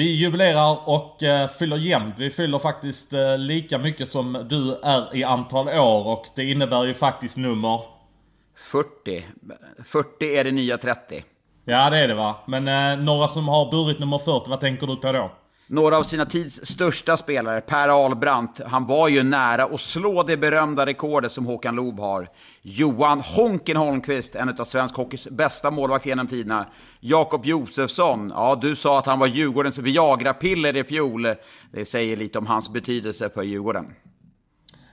Vi jubilerar och eh, fyller jämnt. Vi fyller faktiskt eh, lika mycket som du är i antal år och det innebär ju faktiskt nummer... 40. 40 är det nya 30. Ja det är det va. Men eh, några som har burit nummer 40, vad tänker du på då? Några av sina tids största spelare, Per Ahlbrandt, han var ju nära att slå det berömda rekordet som Håkan Loob har. Johan Honken Holmqvist, en av svensk hockeys bästa målvakter genom tiderna. Jakob Josefsson, ja du sa att han var Djurgårdens Viagra-piller i fjol. Det säger lite om hans betydelse för Djurgården.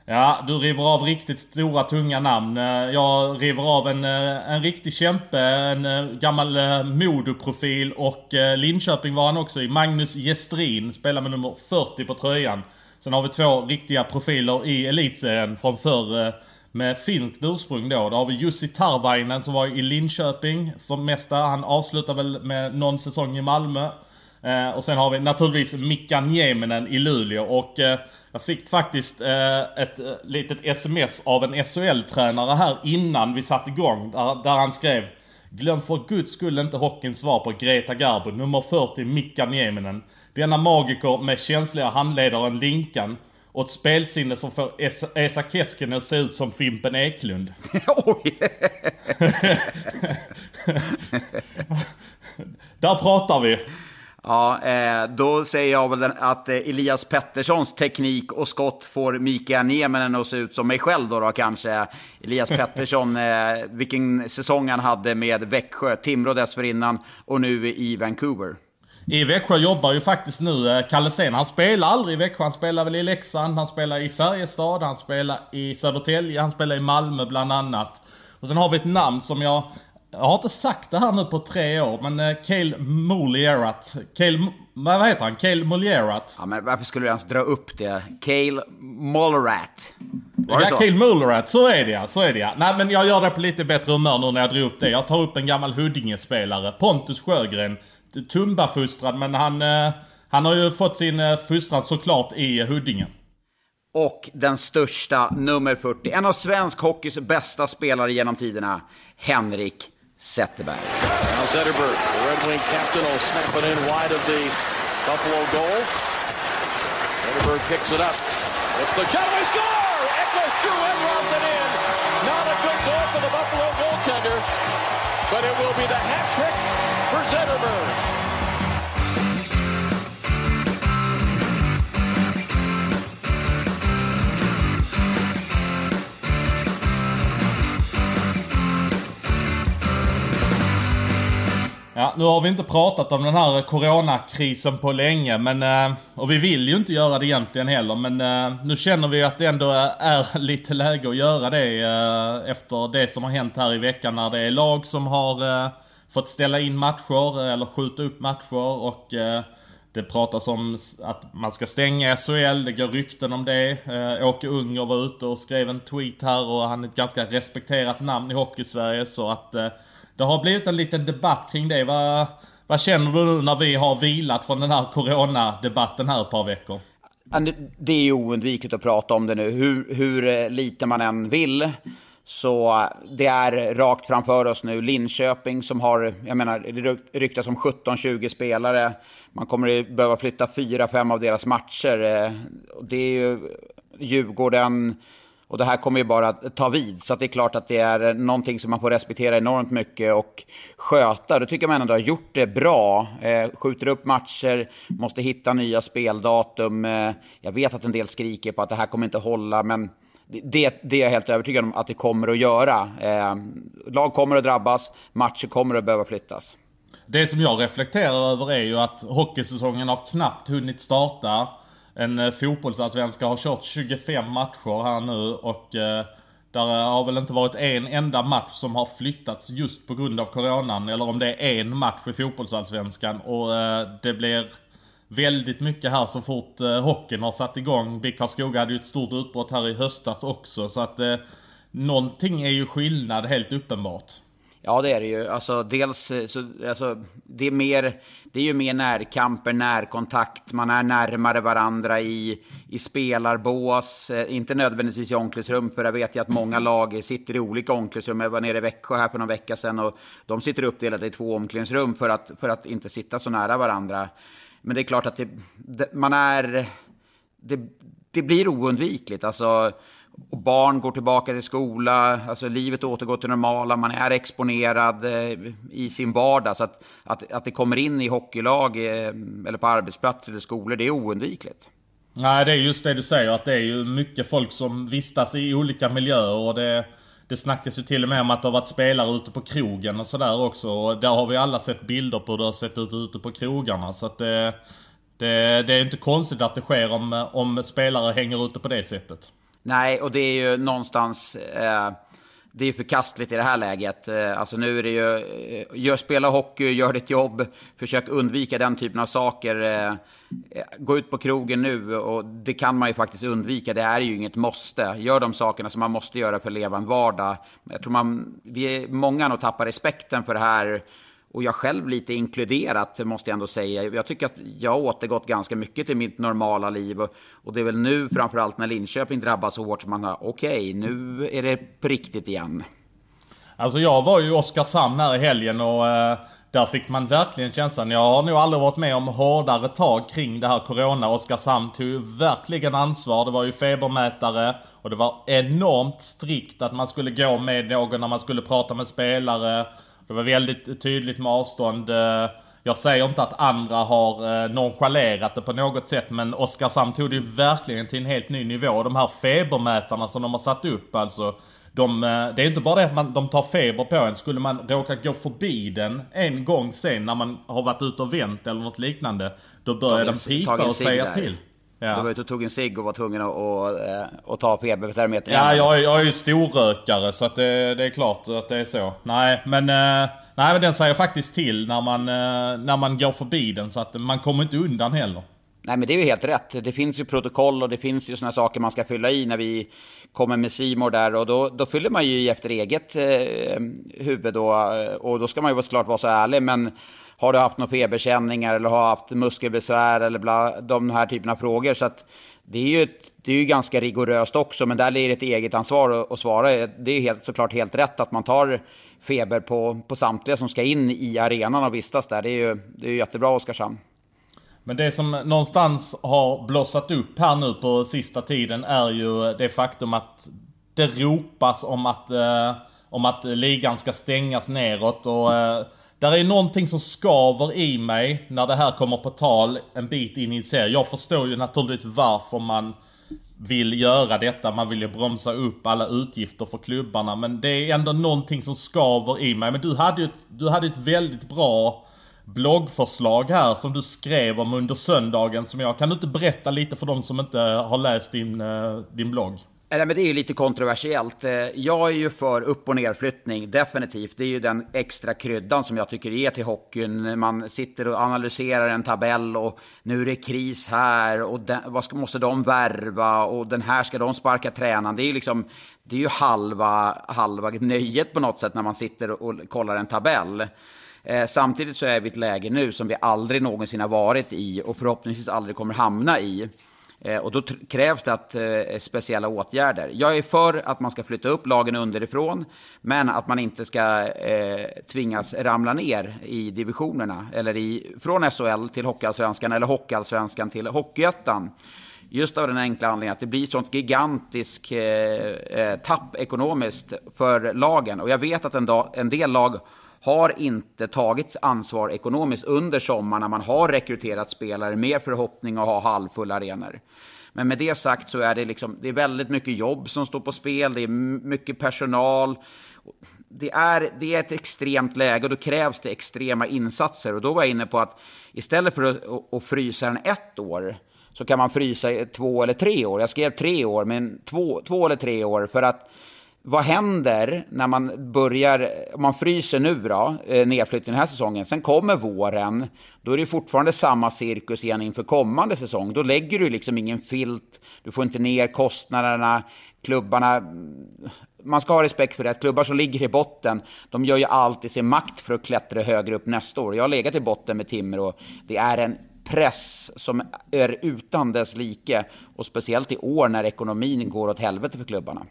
Ja, du river av riktigt stora tunga namn. Eh, jag river av en, eh, en riktig kämpe, en eh, gammal gammal Modoprofil och Linköping var han också i. Magnus Gestrin spelar med nummer 40 på tröjan. Sen har vi två riktiga profiler i elitserien från förr med finskt ursprung då. Då har vi Jussi Tarvainen som var i Linköping för mesta. Han avslutar väl med någon säsong i Malmö. Eh, och sen har vi naturligtvis Mika Nieminen i Luleå och eh, jag fick faktiskt eh, ett litet sms av en SHL-tränare här innan vi satte igång där, där han skrev Glöm för guds skull inte hockeyns svar på Greta Garbo, nummer 40 Mika Nieminen. Denna magiker med känsliga handledare än Linkan och ett spelsinne som får Esa Keskinen att se ut som Fimpen Eklund. Oj! Där pratar vi. Ja, eh, då säger jag väl att eh, Elias Petterssons teknik och skott får Mikael Nieminen att se ut som mig själv då, då kanske. Elias Pettersson, eh, vilken säsong han hade med Växjö, Timrå dessförinnan och nu i Vancouver. I Växjö jobbar ju faktiskt nu Kalle Sen. Han spelar aldrig i Växjö. Han spelar väl i Leksand, han spelar i Färjestad, han spelar i Södertälje, han spelar i Malmö bland annat. Och sen har vi ett namn som jag jag har inte sagt det här nu på tre år, men uh, Cale Molierat. Cale, vad heter han? Cale Molierat. Ja, men varför skulle du ens dra upp det? Cale Mollerat. Var ja, Cale Mollerat, så är det ja, så är det ja. Nej men jag gör det på lite bättre humör nu när jag drog upp det. Jag tar upp en gammal Huddinge-spelare, Pontus Sjögren. Tumba-fostrad, men han, uh, han har ju fått sin uh, fostran såklart i Huddinge. Och den största, nummer 40. En av svensk hockeys bästa spelare genom tiderna, Henrik Zetterberg. Now Zetterberg, the Red Wing captain, will snap it in wide of the Buffalo goal. Zetterberg picks it up. It's the shot, they score! Echoes through and it in. Not a good goal for the Buffalo goaltender, but it will be the hat trick for Zetterberg. Ja, nu har vi inte pratat om den här eh, coronakrisen på länge, men... Eh, och vi vill ju inte göra det egentligen heller, men eh, nu känner vi att det ändå är lite läge att göra det efter det som har hänt här i veckan när det är lag som har fått ställa in matcher eller skjuta upp matcher och det pratas om att man ska stänga SHL, det går rykten om det. Åke Unger var ute och skrev en tweet här och han är ett ganska respekterat namn i Hockeysverige så att det har blivit en liten debatt kring det. Vad, vad känner du nu när vi har vilat från den här coronadebatten här ett par veckor? Det är oundvikligt att prata om det nu, hur, hur eh, lite man än vill. Så eh, det är rakt framför oss nu. Linköping som har, jag menar, det ryktas om 17-20 spelare. Man kommer att behöva flytta 4-5 av deras matcher. Eh, det är ju Djurgården, och det här kommer ju bara att ta vid. Så det är klart att det är eh, någonting som man får respektera enormt mycket och sköta. Då tycker man ändå har gjort det bra. Eh, skjuter upp matcher, måste hitta nya speldatum. Eh, jag vet att en del skriker på att det här kommer inte hålla, men det, det är jag helt övertygad om att det kommer att göra. Eh, lag kommer att drabbas, matcher kommer att behöva flyttas. Det som jag reflekterar över är ju att hockeysäsongen har knappt hunnit starta en eh, fotbollsallsvenska har kört 25 matcher här nu och eh, där eh, har väl inte varit en enda match som har flyttats just på grund av coronan. Eller om det är en match i fotbollsallsvenskan och det blir väldigt mycket här så fort hockeyn har satt igång. BIK Karlskoga hade ju ett stort utbrott här i höstas också så att eh, någonting är ju skillnad helt uppenbart. Ja, det är det ju. Alltså, dels eh, så, alltså, det är mer, det är ju mer närkamper, närkontakt. Man är närmare varandra i, i spelarbås, eh, inte nödvändigtvis i omklädningsrum, för jag vet ju att många lag sitter i olika omklädningsrum. Jag var nere i Växjö här för någon vecka sedan och de sitter uppdelade i två omklädningsrum för att, för att inte sitta så nära varandra. Men det är klart att det, det, man är... Det, det blir oundvikligt. Alltså, och barn går tillbaka till skola, alltså livet återgår till normala, man är exponerad eh, i sin vardag. Så att, att, att det kommer in i hockeylag eh, eller på arbetsplatser eller skolor, det är oundvikligt. Nej, det är just det du säger, att det är ju mycket folk som vistas i olika miljöer och det... Det snackas ju till och med om att det har varit spelare ute på krogen och sådär också. Och där har vi alla sett bilder på hur det har sett ut ute på krogarna. Så att det, det, det är inte konstigt att det sker om, om spelare hänger ute på det sättet. Nej, och det är ju någonstans... Eh, det är förkastligt i det här läget. Eh, alltså nu är det ju... Eh, gör, spela hockey, gör ditt jobb. Försök undvika den typen av saker. Eh, eh, gå ut på krogen nu och det kan man ju faktiskt undvika. Det är ju inget måste. Gör de sakerna som man måste göra för att leva en vardag. Jag tror man... Vi är många som tappar respekten för det här och jag själv lite inkluderat, måste jag ändå säga. Jag tycker att jag har återgått ganska mycket till mitt normala liv. Och det är väl nu, framförallt när Linköping drabbas så hårt, som man har, okej, okay, nu är det på riktigt igen. Alltså jag var ju i Oskarshamn här i helgen och eh, där fick man verkligen känslan. Jag har nog aldrig varit med om hårdare tag kring det här Corona. Oskarshamn tog ju verkligen ansvar. Det var ju febermätare och det var enormt strikt att man skulle gå med någon när man skulle prata med spelare. Det var väldigt tydligt med avstånd. Eh, jag säger inte att andra har eh, nonchalerat det på något sätt men Oskarshamn tog det ju verkligen till en helt ny nivå. De här febermätarna som de har satt upp alltså. De, eh, det är inte bara det att man, de tar feber på en. Skulle man råka gå förbi den en gång sen när man har varit ute och vänt eller något liknande. Då börjar den pipa och säga till. Ja. Du var ute och tog en cigg och var tvungen att, att, att ta febertermometern. Ja, jag, jag är ju storrökare så att det, det, är klart att det är så. Nej, men, nej, men den säger faktiskt till när man, när man går förbi den så att man kommer inte undan heller. Nej, men det är ju helt rätt. Det finns ju protokoll och det finns ju sådana saker man ska fylla i när vi kommer med Simor där och då, då fyller man ju i efter eget eh, huvud då och då ska man ju såklart vara så ärlig. Men har du haft några feberkänningar eller har haft muskelbesvär eller bla, de här typerna av frågor. Så att det är ju, ett. det är ju ganska rigoröst också, men där är det ett eget ansvar att, svara. Det är helt, såklart helt rätt att man tar feber på, på samtliga som ska in i arenan och vistas där. Det är ju, det är ju jättebra Oskarshamn. Men det som någonstans har blossat upp här nu på sista tiden är ju det faktum att det ropas om att, eh, om att ligan ska stängas neråt och eh, där är någonting som skaver i mig när det här kommer på tal en bit in i serien. Jag förstår ju naturligtvis varför man vill göra detta. Man vill ju bromsa upp alla utgifter för klubbarna. Men det är ändå någonting som skaver i mig. Men du hade ju ett, du hade ett väldigt bra bloggförslag här som du skrev om under söndagen som jag kan du inte berätta lite för de som inte har läst din, eh, din blogg? Nej, men det är ju lite kontroversiellt. Eh, jag är ju för upp och nerflyttning, definitivt. Det är ju den extra kryddan som jag tycker är till hockeyn. Man sitter och analyserar en tabell och nu är det kris här och den, vad ska, måste de värva och den här ska de sparka tränaren. Det är ju liksom, det är ju halva, halva nöjet på något sätt när man sitter och kollar en tabell. Eh, samtidigt så är vi i ett läge nu som vi aldrig någonsin har varit i och förhoppningsvis aldrig kommer hamna i. Eh, och då krävs det att, eh, speciella åtgärder. Jag är för att man ska flytta upp lagen underifrån, men att man inte ska eh, tvingas ramla ner i divisionerna, eller i, från SHL till Hockeyallsvenskan eller Hockeyallsvenskan till Hockeyettan. Just av den enkla anledningen att det blir sånt gigantiskt eh, eh, tapp ekonomiskt för lagen. Och jag vet att en, dag, en del lag har inte tagit ansvar ekonomiskt under sommaren när man har rekryterat spelare med förhoppning att ha halvfulla arenor. Men med det sagt så är det, liksom, det är väldigt mycket jobb som står på spel, det är mycket personal. Det är, det är ett extremt läge och då krävs det extrema insatser. Och då var jag inne på att istället för att, att frysa den ett år så kan man frysa två eller tre år. Jag skrev tre år, men två, två eller tre år för att vad händer när man börjar, om man fryser nu då, nedflyttning nedflyttningen den här säsongen, sen kommer våren, då är det fortfarande samma cirkus igen inför kommande säsong. Då lägger du liksom ingen filt, du får inte ner kostnaderna, klubbarna, mm, man ska ha respekt för det, att klubbar som ligger i botten, de gör ju allt i sin makt för att klättra högre upp nästa år. Jag har legat i botten med Timrå, det är en press som är utan dess like, och speciellt i år när ekonomin går åt helvete för klubbarna.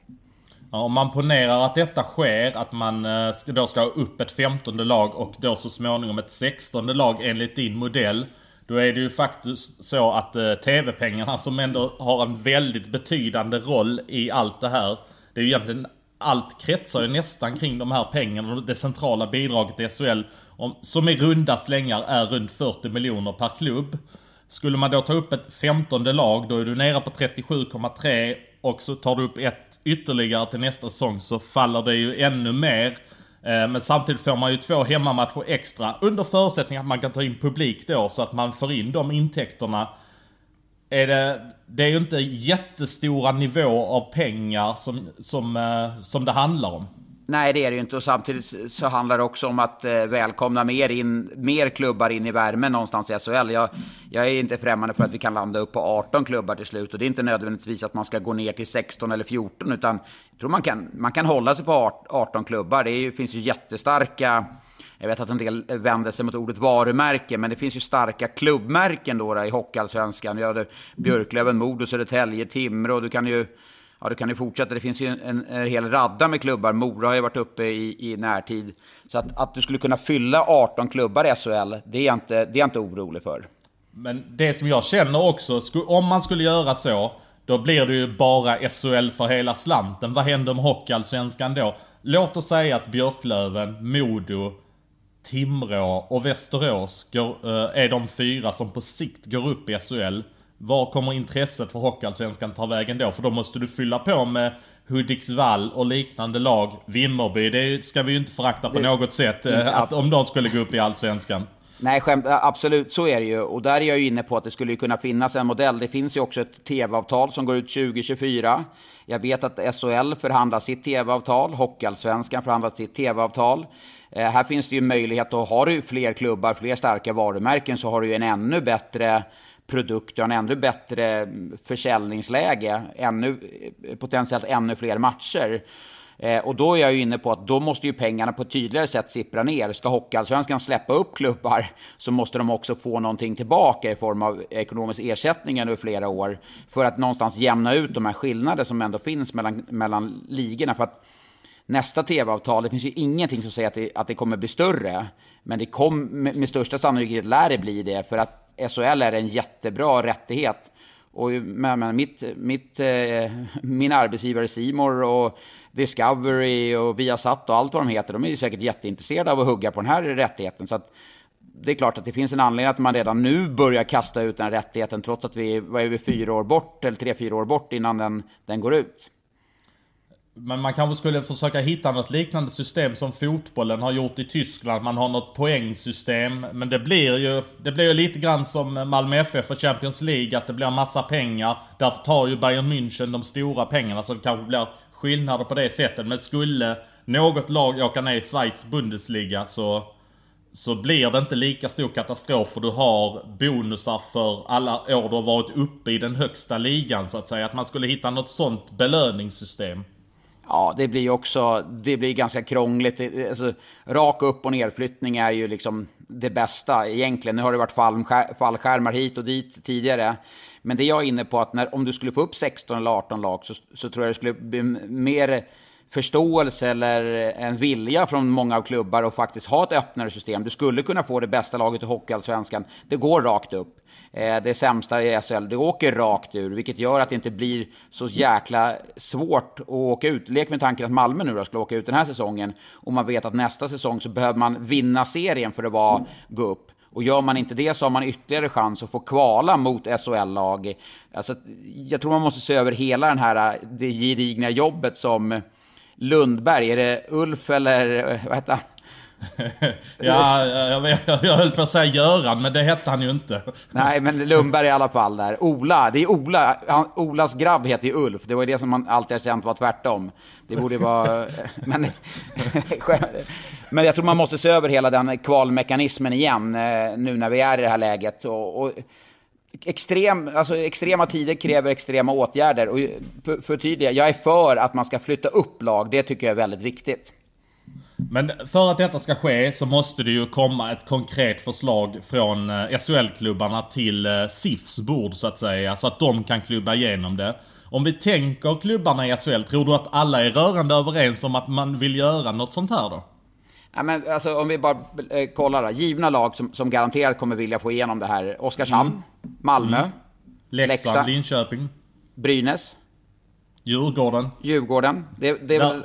Ja, om man ponerar att detta sker, att man eh, då ska ha upp ett femtonde lag och då så småningom ett sextonde lag enligt din modell. Då är det ju faktiskt så att eh, TV-pengarna som ändå har en väldigt betydande roll i allt det här. Det är ju egentligen allt kretsar ju nästan kring de här pengarna. Det centrala bidraget i SHL, som i runda slängar är runt 40 miljoner per klubb. Skulle man då ta upp ett femtonde lag, då är du nere på 37,3 och så tar du upp ett ytterligare till nästa säsong så faller det ju ännu mer. Eh, men samtidigt får man ju två hemmamatcher extra under förutsättning att man kan ta in publik då så att man får in de intäkterna. Är det, det är ju inte jättestora nivåer av pengar som, som, eh, som det handlar om. Nej, det är det ju inte. Och samtidigt så handlar det också om att eh, välkomna mer, in, mer klubbar in i värmen någonstans i SHL. Jag, jag är inte främmande för att vi kan landa upp på 18 klubbar till slut. Och det är inte nödvändigtvis att man ska gå ner till 16 eller 14, utan jag tror man kan, man kan hålla sig på 18 klubbar. Det är, finns ju jättestarka... Jag vet att en del vänder sig mot ordet varumärke, men det finns ju starka klubbmärken då, då i Hockeyallsvenskan. Björklöven, Modo, Södertälje, Timrå. Du kan ju Ja, du kan ju fortsätta. Det finns ju en, en, en hel radda med klubbar. Mora har ju varit uppe i, i närtid. Så att, att du skulle kunna fylla 18 klubbar i SHL, det är, jag inte, det är jag inte orolig för. Men det som jag känner också, om man skulle göra så, då blir det ju bara SHL för hela slanten. Vad händer med Hockeyallsvenskan då? Låt oss säga att Björklöven, Modo, Timrå och Västerås går, eh, är de fyra som på sikt går upp i SHL. Var kommer intresset för Hockeyallsvenskan ta vägen då? För då måste du fylla på med Hudiksvall och liknande lag. Vimmerby, det ska vi ju inte förakta på det, något sätt. Eh, att, om de skulle gå upp i Allsvenskan. Nej, skämt, absolut så är det ju. Och där är jag ju inne på att det skulle kunna finnas en modell. Det finns ju också ett tv-avtal som går ut 2024. Jag vet att SHL förhandlar sitt tv-avtal, Hockeyallsvenskan förhandlar sitt tv-avtal. Eh, här finns det ju möjlighet att har du fler klubbar, fler starka varumärken så har du ju en ännu bättre produkt och en ännu bättre försäljningsläge, ännu, potentiellt ännu fler matcher. Eh, och då är jag ju inne på att då måste ju pengarna på ett tydligare sätt sippra ner. Ska Hockeyallsvenskan släppa upp klubbar så måste de också få någonting tillbaka i form av ekonomisk ersättning över flera år för att någonstans jämna ut de här skillnader som ändå finns mellan, mellan ligorna. För att nästa tv-avtal, det finns ju ingenting som säger att det, att det kommer bli större. Men det kom, med, med största sannolikhet lär det bli det, för att SHL är en jättebra rättighet. Och men, men mitt, mitt, eh, min arbetsgivare Simor och Discovery och Viasat och allt vad de heter, de är ju säkert jätteintresserade av att hugga på den här rättigheten. Så att det är klart att det finns en anledning att man redan nu börjar kasta ut den rättigheten trots att vi vad är vi, fyra år bort, eller tre, fyra år bort innan den, den går ut. Men man kanske skulle försöka hitta något liknande system som fotbollen har gjort i Tyskland. Man har något poängsystem. Men det blir ju, det blir ju lite grann som Malmö FF och Champions League. Att det blir massa pengar. Därför tar ju Bayern München de stora pengarna. Så det kanske blir skillnader på det sättet. Men skulle något lag åka ner i Schweiz Bundesliga så, så blir det inte lika stor katastrof. För du har bonusar för alla år du har varit uppe i den högsta ligan så att säga. Att man skulle hitta något sånt belöningssystem. Ja, det blir också det blir ganska krångligt. Alltså, rak upp och nerflyttning är ju liksom det bästa egentligen. Nu har det varit fallskärmar hit och dit tidigare. Men det jag är inne på att när, om du skulle få upp 16 eller 18 lag så, så tror jag det skulle bli mer förståelse eller en vilja från många av klubbar att faktiskt ha ett öppnare system. Du skulle kunna få det bästa laget i Hockeyallsvenskan. Det går rakt upp. Eh, det sämsta i SHL, det åker rakt ur, vilket gör att det inte blir så jäkla svårt att åka ut. Lek med tanken att Malmö nu då skulle åka ut den här säsongen och man vet att nästa säsong så behöver man vinna serien för att vara, gå upp. Och gör man inte det så har man ytterligare chans att få kvala mot SHL-lag. Alltså, jag tror man måste se över hela den här, eh, det gedigna jobbet som Lundberg, är det Ulf eller eh, vad heter han? ja, jag, jag, jag höll på att säga Göran, men det hette han ju inte. Nej, men Lundberg i alla fall där. Ola, det är Ola. Han, Olas grabb heter ju Ulf. Det var ju det som man alltid har känt var tvärtom. Det borde vara... men, men jag tror man måste se över hela den kvalmekanismen igen eh, nu när vi är i det här läget. Och, och extrem, alltså extrema tider kräver extrema åtgärder. Och för, för tydliga, jag är för att man ska flytta upp lag. Det tycker jag är väldigt viktigt. Men för att detta ska ske så måste det ju komma ett konkret förslag från eh, SHL-klubbarna till eh, SIFs bord så att säga. Så att de kan klubba igenom det. Om vi tänker klubbarna i SHL, tror du att alla är rörande överens om att man vill göra något sånt här då? Ja, men alltså, om vi bara eh, kollar då. Givna lag som, som garanterat kommer vilja få igenom det här. Oskarshamn, mm. Malmö, mm. Leksand, Leksand, Linköping, Brynäs, Djurgården. Djurgården. Det, det är väl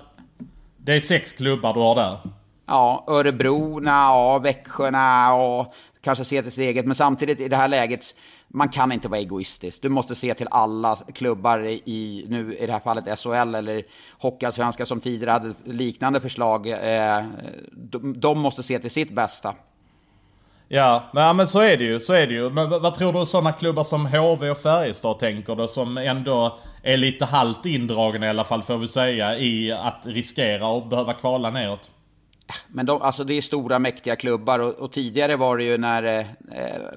det är sex klubbar du har där. Ja, Örebro, och Växjö, och kanske se till sitt eget. Men samtidigt i det här läget, man kan inte vara egoistisk. Du måste se till alla klubbar i, nu i det här fallet SHL eller Hockeyallsvenskan som tidigare hade liknande förslag. Eh, de måste se till sitt bästa. Ja, men så är det ju. Så är det ju. Men vad tror du sådana klubbar som HV och Färjestad tänker då? Som ändå är lite halvt indragna i alla fall får vi säga i att riskera att behöva kvala neråt. Men de, alltså det är stora mäktiga klubbar och, och tidigare var det ju när, eh,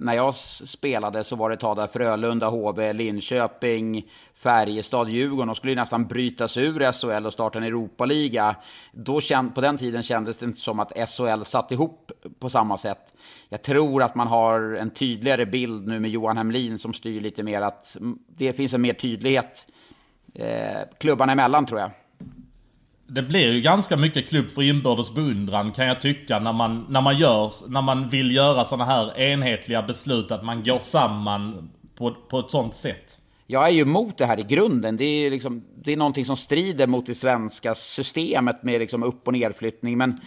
när jag spelade så var det ta där Frölunda, HV, Linköping, Färjestad, Djurgården. De skulle ju nästan brytas ur SHL och starta en Europaliga. Då känd, på den tiden kändes det inte som att SHL satt ihop på samma sätt. Jag tror att man har en tydligare bild nu med Johan Hemlin som styr lite mer att det finns en mer tydlighet eh, klubbarna emellan tror jag. Det blir ju ganska mycket klubb för inbördes beundran kan jag tycka när man, när man, gör, när man vill göra sådana här enhetliga beslut. Att man går samman på, på ett sådant sätt. Jag är ju emot det här i grunden. Det är, liksom, det är någonting som strider mot det svenska systemet med liksom upp och nerflyttning. Men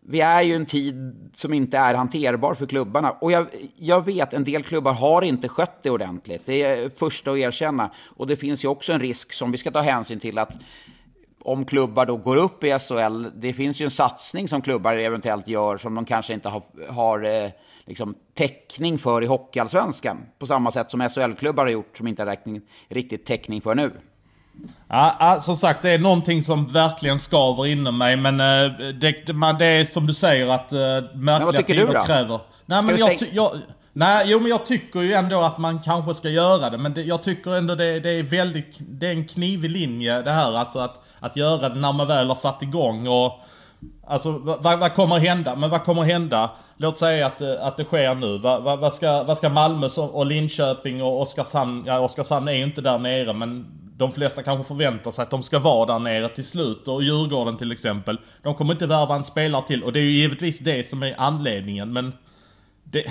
vi är ju en tid som inte är hanterbar för klubbarna. Och jag, jag vet, en del klubbar har inte skött det ordentligt. Det är jag första att erkänna. Och det finns ju också en risk som vi ska ta hänsyn till att om klubbar då går upp i SHL, det finns ju en satsning som klubbar eventuellt gör som de kanske inte har, har eh, liksom täckning för i Hockeyallsvenskan. På samma sätt som SHL-klubbar har gjort som inte har riktigt täckning för nu. Ja, som sagt det är någonting som verkligen skaver inom mig men eh, det, det, är som du säger att uh, märkliga tider kräver. Nej men jag, jag, nej, jo men jag tycker ju ändå att man kanske ska göra det men det, jag tycker ändå det, det är väldigt, det är en knivig linje det här alltså att, att göra det när man väl har satt igång och Alltså vad, vad kommer hända? Men vad kommer hända? Låt säga att, eh, att det sker nu. Vad, vad, vad, ska, vad ska Malmö och Linköping och Oskarshamn, ja Oskarshamn är ju inte där nere men de flesta kanske förväntar sig att de ska vara där nere till slut. Och Djurgården till exempel. De kommer inte värva en spelare till. Och det är ju givetvis det som är anledningen. Men det,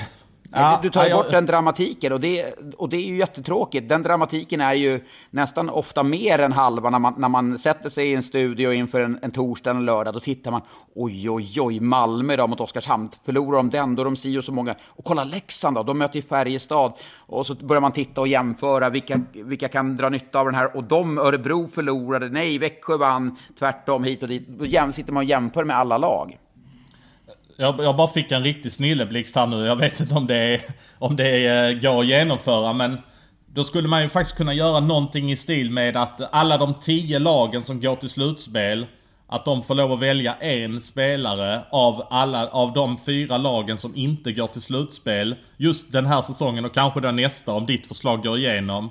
Ja, du tar ju bort den dramatiken och det, och det är ju jättetråkigt. Den dramatiken är ju nästan ofta mer än halva när man, när man sätter sig i en studio inför en, en torsdag eller lördag. Då tittar man, oj, oj, oj, Malmö då mot Oskarshamn. Förlorar de den, då är de si och så många. Och kolla Leksand då, de möter ju Färjestad. Och så börjar man titta och jämföra, vilka, vilka kan dra nytta av den här? Och de, Örebro förlorade, nej, Växjö vann, tvärtom hit och dit. Då sitter man och jämför med alla lag. Jag, jag bara fick en riktig snilleblixt här nu. Jag vet inte om det, är, om det är, eh, går att genomföra men då skulle man ju faktiskt kunna göra någonting i stil med att alla de tio lagen som går till slutspel att de får lov att välja en spelare av alla, av de fyra lagen som inte går till slutspel just den här säsongen och kanske den nästa om ditt förslag går igenom.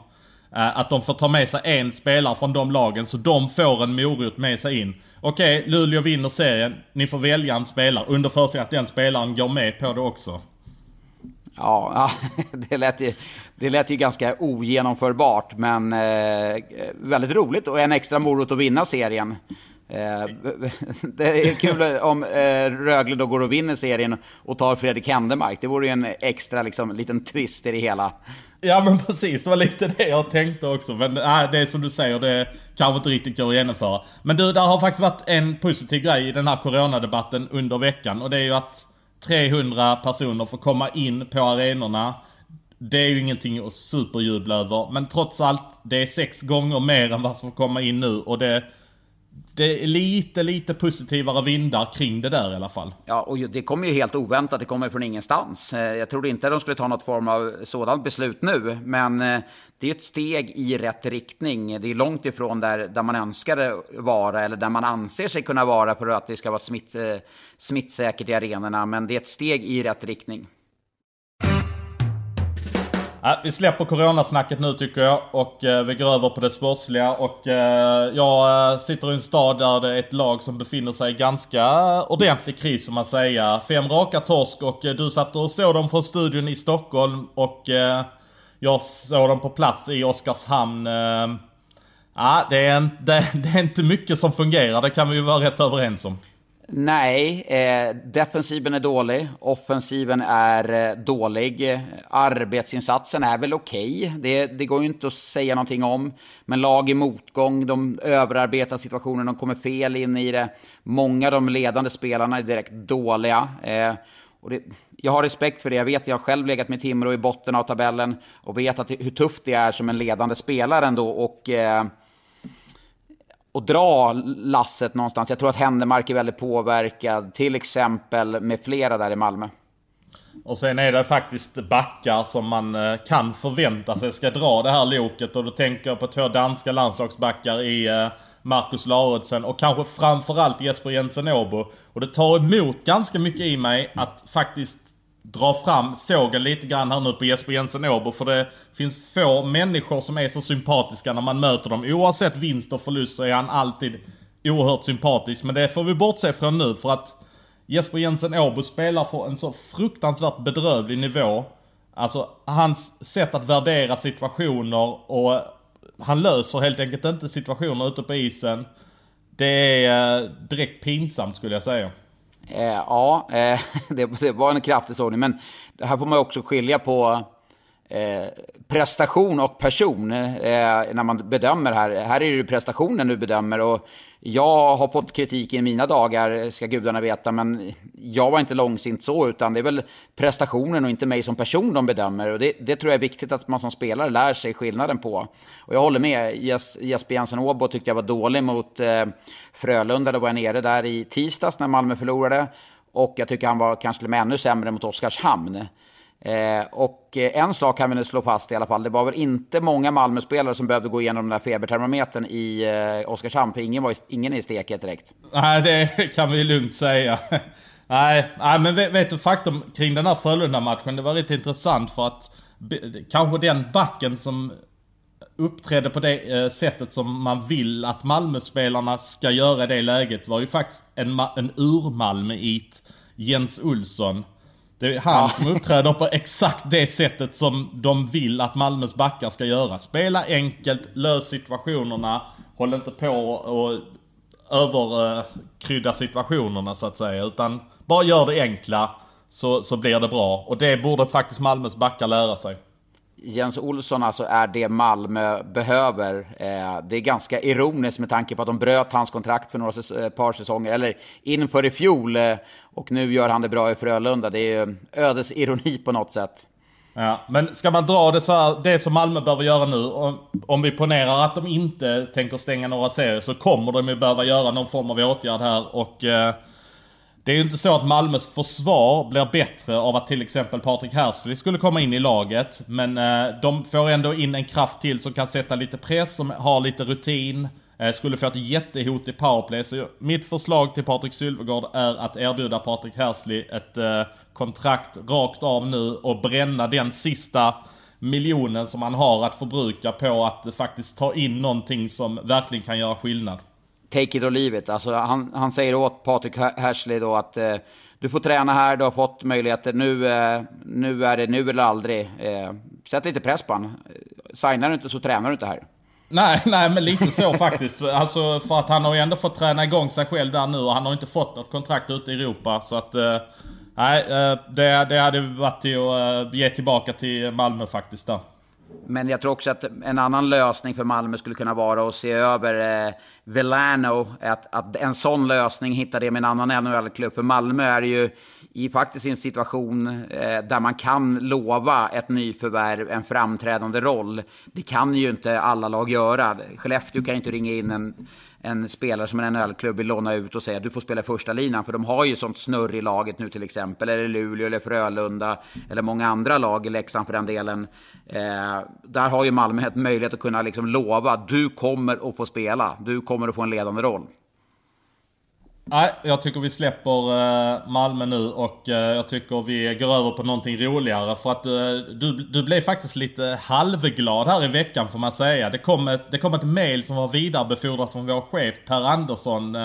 Eh, att de får ta med sig en spelare från de lagen så de får en morot med sig in. Okej, okay, Luleå vinner serien. Ni får välja en spelare under förutsättning att den spelaren går med på det också. Ja, det, lät ju, det lät ju ganska ogenomförbart, men eh, väldigt roligt och en extra morot att vinna serien. Eh, det är kul om Rögle då går och vinner serien och tar Fredrik Händemark. Det vore ju en extra liksom, liten twist i det hela. Ja men precis, det var lite det jag tänkte också. Men äh, det är som du säger, det kanske inte riktigt går att genomföra. Men du, det har faktiskt varit en positiv grej i den här coronadebatten under veckan. Och det är ju att 300 personer får komma in på arenorna. Det är ju ingenting att superjubla över. Men trots allt, det är sex gånger mer än vad som får komma in nu. Och det det är lite, lite positivare vindar kring det där i alla fall. Ja, och det kommer ju helt oväntat. Det kommer från ingenstans. Eh, jag trodde inte de skulle ta något form av sådant beslut nu, men eh, det är ett steg i rätt riktning. Det är långt ifrån där, där man önskar vara eller där man anser sig kunna vara för att det ska vara smitt, eh, smittsäkert i arenorna, men det är ett steg i rätt riktning. Ja, vi släpper coronasnacket nu tycker jag och eh, vi går över på det sportsliga och eh, jag eh, sitter i en stad där det är ett lag som befinner sig i ganska ordentlig kris får man säga. Fem raka torsk och eh, du satt och såg dem från studion i Stockholm och eh, jag såg dem på plats i Oskarshamn. Eh, ja, det är, det, det är inte mycket som fungerar, det kan vi ju vara rätt överens om. Nej, eh, defensiven är dålig, offensiven är eh, dålig, arbetsinsatsen är väl okej, okay. det, det, går ju inte att säga någonting om. Men lag i motgång, de överarbetar situationen, de kommer fel in i det. Många av de ledande spelarna är direkt dåliga. Eh, och det, jag har respekt för det, jag vet jag har själv legat med Timrå i botten av tabellen och vet att, hur tufft det är som en ledande spelare ändå. Och... Eh, och dra lasset någonstans. Jag tror att Händemark är väldigt påverkad, till exempel med flera där i Malmö. Och sen är det faktiskt backar som man eh, kan förvänta sig ska dra det här loket. Och då tänker jag på två danska landslagsbackar i eh, Marcus Lauritsen och kanske framförallt Jesper Jensen Åbo. Och det tar emot ganska mycket i mig att faktiskt dra fram sågen lite grann här nu på Jesper Jensen Åbo. För det finns få människor som är så sympatiska när man möter dem. Oavsett vinst och förlust så är han alltid oerhört sympatisk. Men det får vi bortse från nu för att Jesper Jensen Åbo spelar på en så fruktansvärt bedrövlig nivå. Alltså hans sätt att värdera situationer och han löser helt enkelt inte situationer ute på isen. Det är eh, direkt pinsamt skulle jag säga. Eh, ja, eh, det, det, var en kraftig sågning. Men här får man också skilja på eh, prestation och person eh, när man bedömer här. Här är det prestationen du bedömer. Och jag har fått kritik i mina dagar, ska gudarna veta, men jag var inte långsint så, utan det är väl prestationen och inte mig som person de bedömer. Och det, det tror jag är viktigt att man som spelare lär sig skillnaden på. Och jag håller med, Jesper Jensen Åbo tyckte jag var dålig mot eh, Frölunda, då var jag nere där i tisdags när Malmö förlorade. Och jag tycker han var kanske med ännu sämre mot Oskarshamn. Eh, och eh, en sak kan vi nu slå fast i alla fall. Det var väl inte många Malmöspelare som behövde gå igenom den där febertermometern i eh, Oskarshamn, för ingen, var, ingen är i steket direkt. Nej, det kan vi lugnt säga. nej, nej, men vet, vet du faktum kring den här Frölunda-matchen, det var lite intressant för att kanske den backen som uppträdde på det eh, sättet som man vill att Malmöspelarna ska göra i det läget var ju faktiskt en, en ur-Malmöit, Jens Olsson. Det är han ja. som uppträder på exakt det sättet som de vill att Malmös backar ska göra. Spela enkelt, lös situationerna, håll inte på och överkrydda situationerna så att säga. Utan bara gör det enkla så, så blir det bra. Och det borde faktiskt Malmös backar lära sig. Jens Olsson alltså är det Malmö behöver. Eh, det är ganska ironiskt med tanke på att de bröt hans kontrakt för några eh, par säsonger, eller inför i fjol. Eh, och nu gör han det bra i Frölunda. Det är ödesironi på något sätt. Ja, men ska man dra det så här, det som Malmö behöver göra nu, om vi ponerar att de inte tänker stänga några serier, så kommer de ju behöva göra någon form av åtgärd här och eh, det är ju inte så att Malmös försvar blir bättre av att till exempel Patrik Hersley skulle komma in i laget. Men eh, de får ändå in en kraft till som kan sätta lite press, som har lite rutin. Eh, skulle få ett jättehot i powerplay. Så mitt förslag till Patrik Sylvegård är att erbjuda Patrik Hersley ett eh, kontrakt rakt av nu och bränna den sista miljonen som han har att förbruka på att faktiskt ta in någonting som verkligen kan göra skillnad take it or leave it. Alltså, han, han säger åt Patrik Hersley då att eh, du får träna här, du har fått möjligheter, nu, eh, nu är det nu eller aldrig. Eh, sätt lite press på honom. Eh, signar du inte så tränar du inte här. Nej, nej men lite så faktiskt. Alltså för att han har ju ändå fått träna igång sig själv där nu och han har inte fått något kontrakt ute i Europa. Så att, eh, nej, eh, det, det hade varit till att eh, ge tillbaka till Malmö faktiskt där. Men jag tror också att en annan lösning för Malmö skulle kunna vara att se över eh, Velano. Att, att en sån lösning hittar det med en annan NHL-klubb. För Malmö är det ju i faktiskt en situation eh, där man kan lova ett nyförvärv en framträdande roll. Det kan ju inte alla lag göra. Skellefteå kan ju inte ringa in en, en spelare som en NHL-klubb vill låna ut och säga att du får spela första linan för de har ju sånt snurr i laget nu till exempel. Eller Luleå eller Frölunda eller många andra lag i Leksand för den delen. Eh, där har ju Malmö ett möjlighet att kunna liksom lova du kommer att få spela. Du kommer att få en ledande roll. Nej, jag tycker vi släpper eh, Malmö nu och eh, jag tycker vi går över på någonting roligare. För att eh, du, du blev faktiskt lite halvglad här i veckan får man säga. Det kom ett, det kom ett mail som var vidarebefordrat från vår chef Per Andersson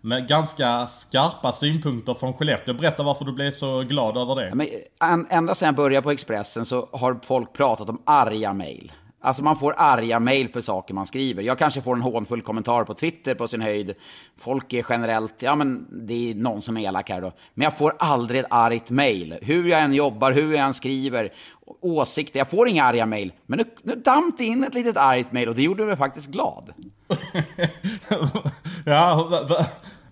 med ganska skarpa synpunkter från Skellefteå. Berätta varför du blev så glad över det. Men, ända sedan jag började på Expressen så har folk pratat om arga mail. Alltså man får arga mail för saker man skriver. Jag kanske får en hånfull kommentar på Twitter på sin höjd. Folk är generellt, ja men det är någon som är elak här då. Men jag får aldrig ett argt mail. Hur jag än jobbar, hur jag än skriver, åsikter. Jag får inga arga mail. Men nu, nu damp det in ett litet argt mail och det gjorde mig faktiskt glad. ja,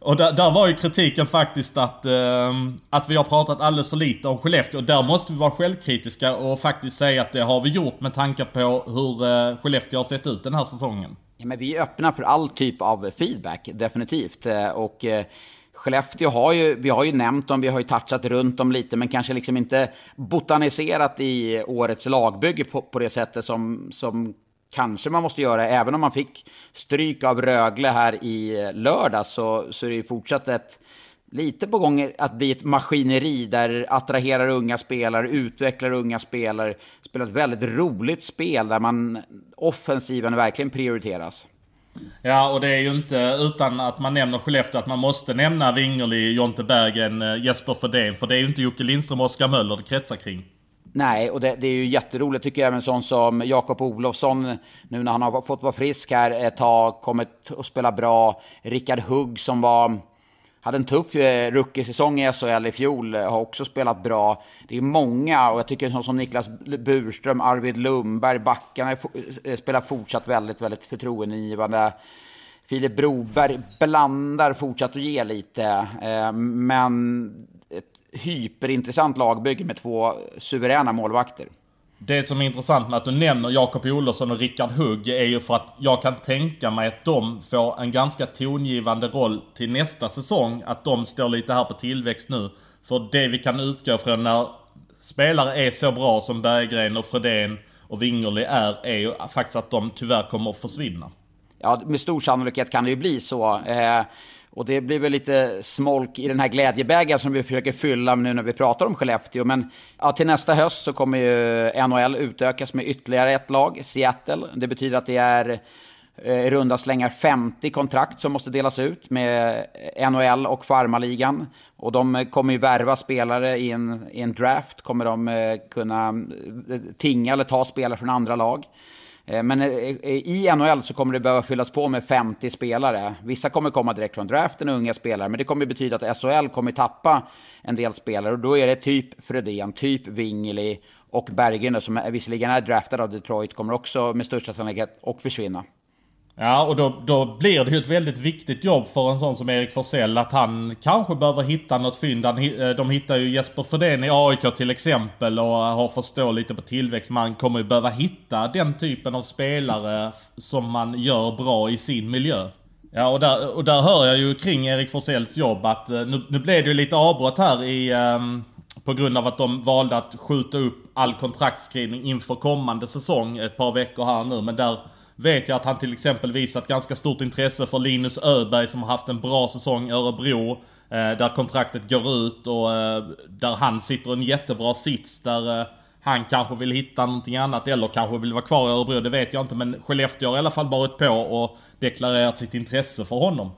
och där, där, var ju kritiken faktiskt att, eh, att vi har pratat alldeles för lite om Skellefteå. Och där måste vi vara självkritiska och faktiskt säga att det har vi gjort med tanke på hur eh, Skellefteå har sett ut den här säsongen. Ja, men vi är öppna för all typ av feedback, definitivt. Eh, och eh, Skellefteå har ju, vi har ju nämnt dem, vi har ju touchat runt dem lite, men kanske liksom inte botaniserat i årets lagbygge på, på det sättet som, som kanske man måste göra, även om man fick stryk av Rögle här i eh, lördag så, så är det ju fortsatt ett lite på gång att bli ett maskineri där attraherar unga spelare, utvecklar unga spelare, spelar ett väldigt roligt spel där man offensiven verkligen prioriteras. Ja, och det är ju inte utan att man nämner Skellefteå att man måste nämna Wingerli, Jonte Bergen, eh, Jesper Fredén. För det är ju inte Jocke Lindström och Oskar Möller det kretsar kring. Nej, och det, det, är ju jätteroligt tycker jag med sån som Jakob Olofsson, nu när han har fått vara frisk här ett tag, kommit och spela bra. Rickard Hugg som var, hade en tuff rookiesäsong rookie-säsong i SHL i fjol, eh, har också spelat bra. Det är många, och jag tycker sån som Niklas Burström, Arvid Lundberg, backarna eh, spelar fortsatt väldigt, väldigt förtroendeingivande. Filip Broberg blandar fortsatt och ger lite, men hyperintressant lagbygge med två suveräna målvakter. Det som är intressant med att du nämner Jakob Olofsson och Rickard Hugg är ju för att jag kan tänka mig att de får en ganska tongivande roll till nästa säsong. Att de står lite här på tillväxt nu. För det vi kan utgå från när spelare är så bra som Berggren och Fredén och Wingerli är, är ju faktiskt att de tyvärr kommer att försvinna. Ja, med stor sannolikhet kan det ju bli så. Eh, och det blir väl lite smolk i den här glädjebägaren som vi försöker fylla nu när vi pratar om Skellefteå. Men ja, till nästa höst så kommer ju NHL utökas med ytterligare ett lag, Seattle. Det betyder att det är eh, i runda slängar 50 kontrakt som måste delas ut med NHL och farmaligan. Och de eh, kommer ju värva spelare i en, i en draft, kommer de eh, kunna tinga eller ta spelare från andra lag. Eh, men eh, eh, i NHL så kommer det behöva fyllas på med 50 spelare. Vissa kommer komma direkt från draften, unga spelare, men det kommer betyda att SHL kommer tappa en del spelare. Och då är det typ Fredén, typ Wingeli och Berggren som visserligen är draftad av Detroit, kommer också med största sannolikhet att försvinna. Ja, och då, då blir det ju ett väldigt viktigt jobb för en sån som Erik Forsell att han kanske behöver hitta något fynd. Eh, de hittar ju Jesper Fredén i AIK till exempel och eh, har fått stå lite på tillväxt. Man kommer ju behöva hitta den typen av spelare som man gör bra i sin miljö. Ja, och där, och där hör jag ju kring Erik Forsells jobb att eh, nu, nu blev det ju lite avbrott här i... Um, på grund av att de valde att skjuta upp all kontraktskrivning inför kommande säsong ett par veckor här nu. Men där vet jag att han till exempel visat ganska stort intresse för Linus Öberg som har haft en bra säsong i Örebro. Eh, där kontraktet går ut och eh, där han sitter i en jättebra sits där eh, han kanske vill hitta någonting annat eller kanske vill vara kvar i Örebro, det vet jag inte. Men Skellefteå har i alla fall varit på och deklarerat sitt intresse för honom.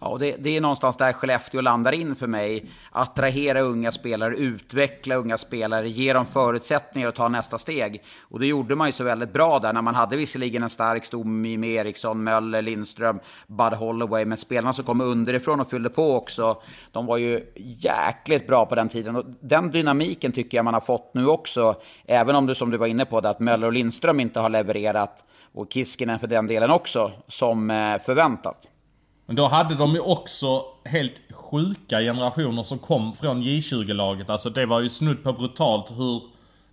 Ja, och det, det, är någonstans där Skellefteå landar in för mig. Attrahera unga spelare, utveckla unga spelare, ge dem förutsättningar att ta nästa steg. Och det gjorde man ju så väldigt bra där när man hade visserligen en stark stomme med Eriksson, Möller, Lindström, Bud Holloway. Men spelarna som kom underifrån och fyllde på också, de var ju jäkligt bra på den tiden. Och den dynamiken tycker jag man har fått nu också. Även om du som du var inne på, det, att Möller och Lindström inte har levererat och Kiskinen för den delen också, som eh, förväntat. Men då hade de ju också helt sjuka generationer som kom från J20-laget. Alltså det var ju snudd på brutalt hur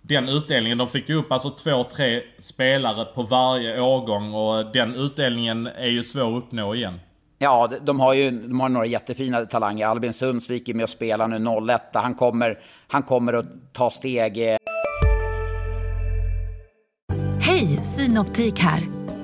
den utdelningen, de fick ju upp alltså två, tre spelare på varje årgång och den utdelningen är ju svår att uppnå igen. Ja, de har ju de har några jättefina talanger. Albin Sundsvik är med och spelar nu 01. Han kommer, han kommer att ta steg. eh, Hej, Synoptik här.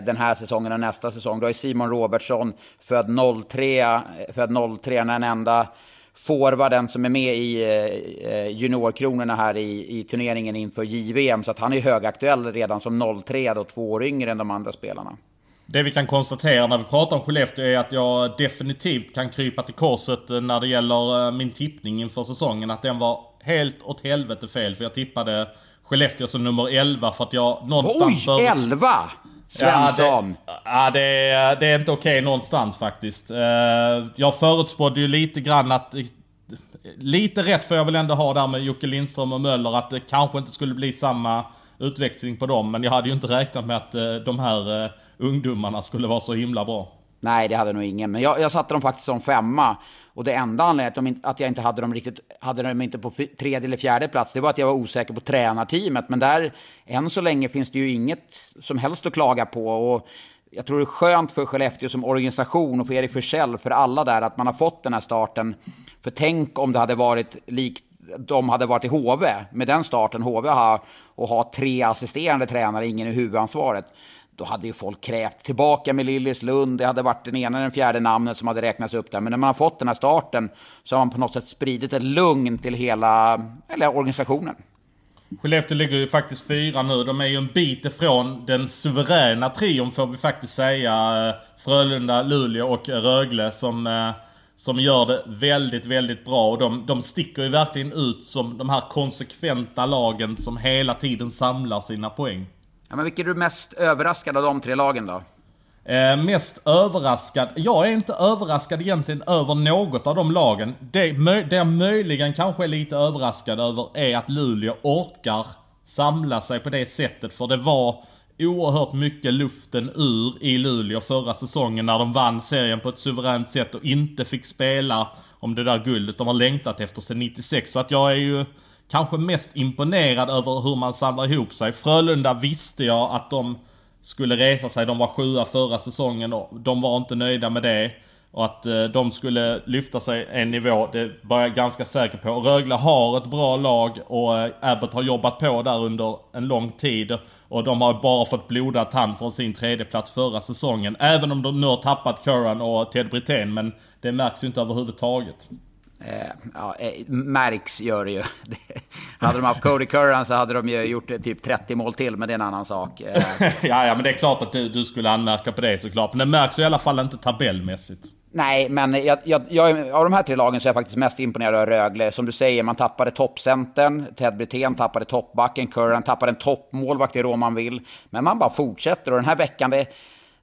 Den här säsongen och nästa säsong. Då är Simon Robertsson född 03, eh, född 03 den enda forwarden som är med i eh, juniorkronorna här i, i turneringen inför JVM. Så att han är högaktuell redan som 03 då, två år yngre än de andra spelarna. Det vi kan konstatera när vi pratar om Skellefteå är att jag definitivt kan krypa till korset när det gäller eh, min tippning inför säsongen. Att den var helt åt helvete fel. För jag tippade Skellefteå som nummer 11 för att jag någonstans... Oj, 11! Svensson! Ja, det, ja, det, är, det är inte okej någonstans faktiskt. Eh, jag förutspådde ju lite grann att... Lite rätt får jag väl ändå ha där med Jocke Lindström och Möller att det kanske inte skulle bli samma utväxling på dem. Men jag hade ju inte räknat med att eh, de här eh, ungdomarna skulle vara så himla bra. Nej, det hade nog ingen. Men jag, jag satte dem faktiskt som femma. Och det enda anledningen att, de, att jag inte hade dem riktigt, hade dem inte på tredje eller fjärde plats, det var att jag var osäker på tränarteamet. Men där, än så länge finns det ju inget som helst att klaga på. Och jag tror det är skönt för Skellefteå som organisation och för Erik Forsell, för alla där, att man har fått den här starten. För tänk om det hade varit likt de hade varit i HV, med den starten HV har, och ha tre assisterande tränare, ingen i huvudansvaret då hade ju folk krävt tillbaka med Lillis Lund. Det hade varit den ena eller den fjärde namnet som hade räknats upp där. Men när man har fått den här starten så har man på något sätt spridit ett lugn till hela eller organisationen. Skellefteå ligger ju faktiskt fyra nu. De är ju en bit ifrån den suveräna trion får vi faktiskt säga. Frölunda, Luleå och Rögle som, eh, som gör det väldigt, väldigt bra. Och de, de sticker ju verkligen ut som de här konsekventa lagen som hela tiden samlar sina poäng. Ja, men vilken är du mest överraskad av de tre lagen då? Eh, mest överraskad? Jag är inte överraskad egentligen över något av de lagen. Det, det jag möjligen kanske är lite överraskad över är att Luleå orkar samla sig på det sättet. För det var oerhört mycket luften ur i Luleå förra säsongen när de vann serien på ett suveränt sätt och inte fick spela om det där guldet de har längtat efter sedan 96. Så att jag är ju kanske mest imponerad över hur man samlar ihop sig. Frölunda visste jag att de skulle resa sig. De var sjua förra säsongen och de var inte nöjda med det. Och att eh, de skulle lyfta sig en nivå, det var jag ganska säker på. Rögle har ett bra lag och eh, Abbott har jobbat på där under en lång tid. Och de har bara fått blodad tand från sin tredjeplats förra säsongen. Även om de nu har tappat Curran och Ted Brithén, men det märks ju inte överhuvudtaget. Eh, ja, eh, märks gör det ju. Hade de haft Cody Curran så hade de ju gjort eh, typ 30 mål till, men det är en annan sak. Eh, ja, ja, men det är klart att du, du skulle anmärka på det såklart. Men det märks i alla fall inte tabellmässigt. Nej, men jag, jag, jag, av de här tre lagen så är jag faktiskt mest imponerad av Rögle. Som du säger, man tappade toppcentern, Ted Brithén tappade toppbacken, Curran tappade en toppmålvakt i Roman Will. Men man bara fortsätter och den här veckan, det,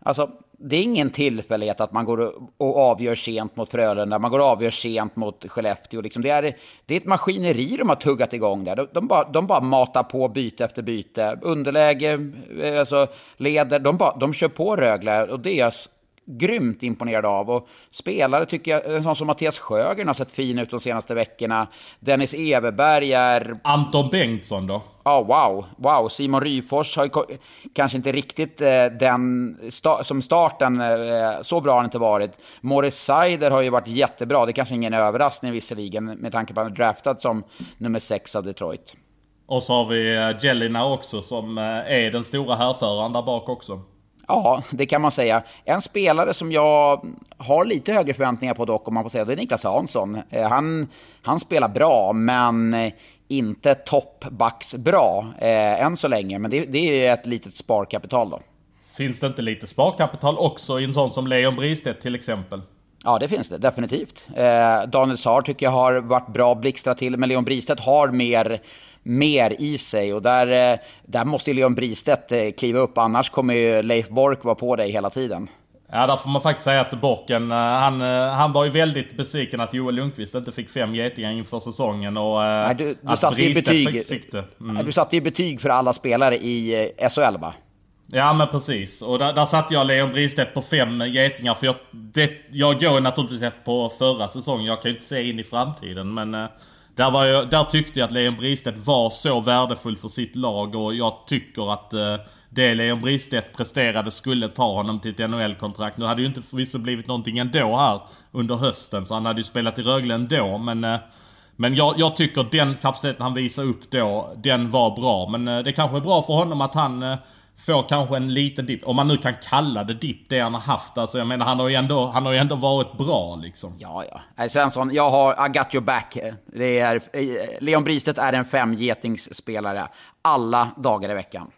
alltså, det är ingen tillfällighet att man går och, avgör sent mot Frölunda, man går och avgör sent mot Skellefteå. Liksom det, är, det är ett maskineri de har tuggat igång där. De, de, bara, de bara matar på byte efter byte. Underläge, eh, alltså leder, de, bara, de kör på Rögle och det är jag grymt imponerad av. Och spelare tycker jag, en sån som Mattias Sjögren har sett fin ut de senaste veckorna. Dennis Everberg är... Anton Bengtsson då? Ja, wow. Wow, Simon Ryfors har ju kanske inte riktigt eh, den sta- som starten, eh, så bra har han inte varit. Morris Seider har ju varit jättebra, det är kanske ingen överraskning visserligen med tanke på att han är draftad som nummer sex av Detroit. Och så har vi eh, Jelina också som eh, är den stora härföraren där bak också. Ja, det kan man säga. En spelare som jag har lite högre förväntningar på dock, om man får säga, det är Niklas Hansson. Eh, Han, han spelar bra, men eh, inte toppbacks bra eh, än så länge. Men det, det är ett litet sparkapital då. finns det inte lite sparkapital också i en sån som Leon Bristedt till exempel? Ja, det finns det definitivt. Eh, Daniel Saar tycker jag har varit bra blixtrat till, men Leon Bristedt har mer, mer i sig och där, eh, där måste Leon Bristedt eh, kliva upp, annars kommer ju Leif Bork vara på dig hela tiden. Ja, där får man faktiskt säga att Borken, eh, han, han var ju väldigt besviken att Joel Lundqvist inte fick fem getingar inför säsongen och Nej, du, du att satte betyg, fick, fick det. Mm. Du satte ju betyg för alla spelare i SHL va? Ja men precis. Och där, där satte jag Leon Bristedt på fem getingar. För jag, det, jag går naturligtvis på förra säsongen. Jag kan ju inte se in i framtiden. Men där, var jag, där tyckte jag att Leon Bristedt var så värdefull för sitt lag. Och jag tycker att eh, det Leon Bristedt presterade skulle ta honom till ett NHL-kontrakt. Nu hade ju inte förvisso blivit någonting ändå här under hösten, så han hade ju spelat i Rögle ändå. Men, eh, men jag, jag tycker den kapaciteten han visade upp då, den var bra. Men eh, det kanske är bra för honom att han eh, får kanske en liten dipp. Om man nu kan kalla det dipp, det han har haft. Alltså jag menar, han har ju ändå, han har ju ändå varit bra liksom. Ja, ja. Nej, Svensson, jag har I got your back. Det är, Leon Bristedt är en femgetingsspelare alla dagar i veckan.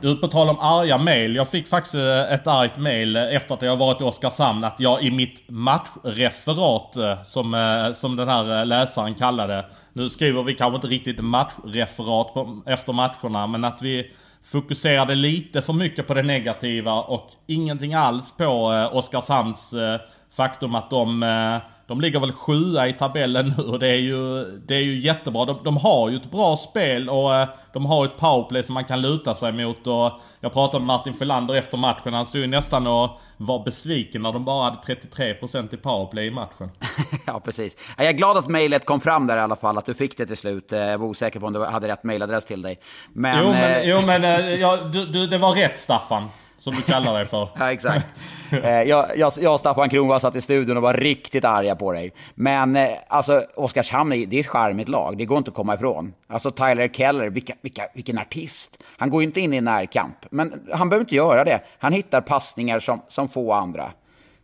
Du, på tal om arga mail. Jag fick faktiskt eh, ett argt mail efter att jag varit i Oskarshamn. Att jag i mitt matchreferat, eh, som, eh, som den här läsaren kallade. Nu skriver vi kanske inte riktigt matchreferat på, efter matcherna, men att vi fokuserade lite för mycket på det negativa och ingenting alls på eh, Oskarshamns eh, faktum att de eh, de ligger väl sjua i tabellen nu och det är ju, det är ju jättebra. De, de har ju ett bra spel och eh, de har ett powerplay som man kan luta sig mot. Och jag pratade med Martin Filander efter matchen. Han stod ju nästan och var besviken när de bara hade 33% i powerplay i matchen. ja, precis. Jag är glad att mejlet kom fram där i alla fall, att du fick det till slut. Jag var osäker på om du hade rätt mejladress till dig. Men, jo, men, eh... jo, men eh, ja, du, du, det var rätt Staffan. Som du kallar dig för. ja, exakt. Eh, jag, jag, jag och Staffan Kronwall satt i studion och var riktigt arga på dig. Men eh, alltså, Oskarshamn är, det är ett charmigt lag. Det går inte att komma ifrån. Alltså Tyler Keller, vilka, vilka, vilken artist. Han går inte in i närkamp. Men han behöver inte göra det. Han hittar passningar som, som få andra.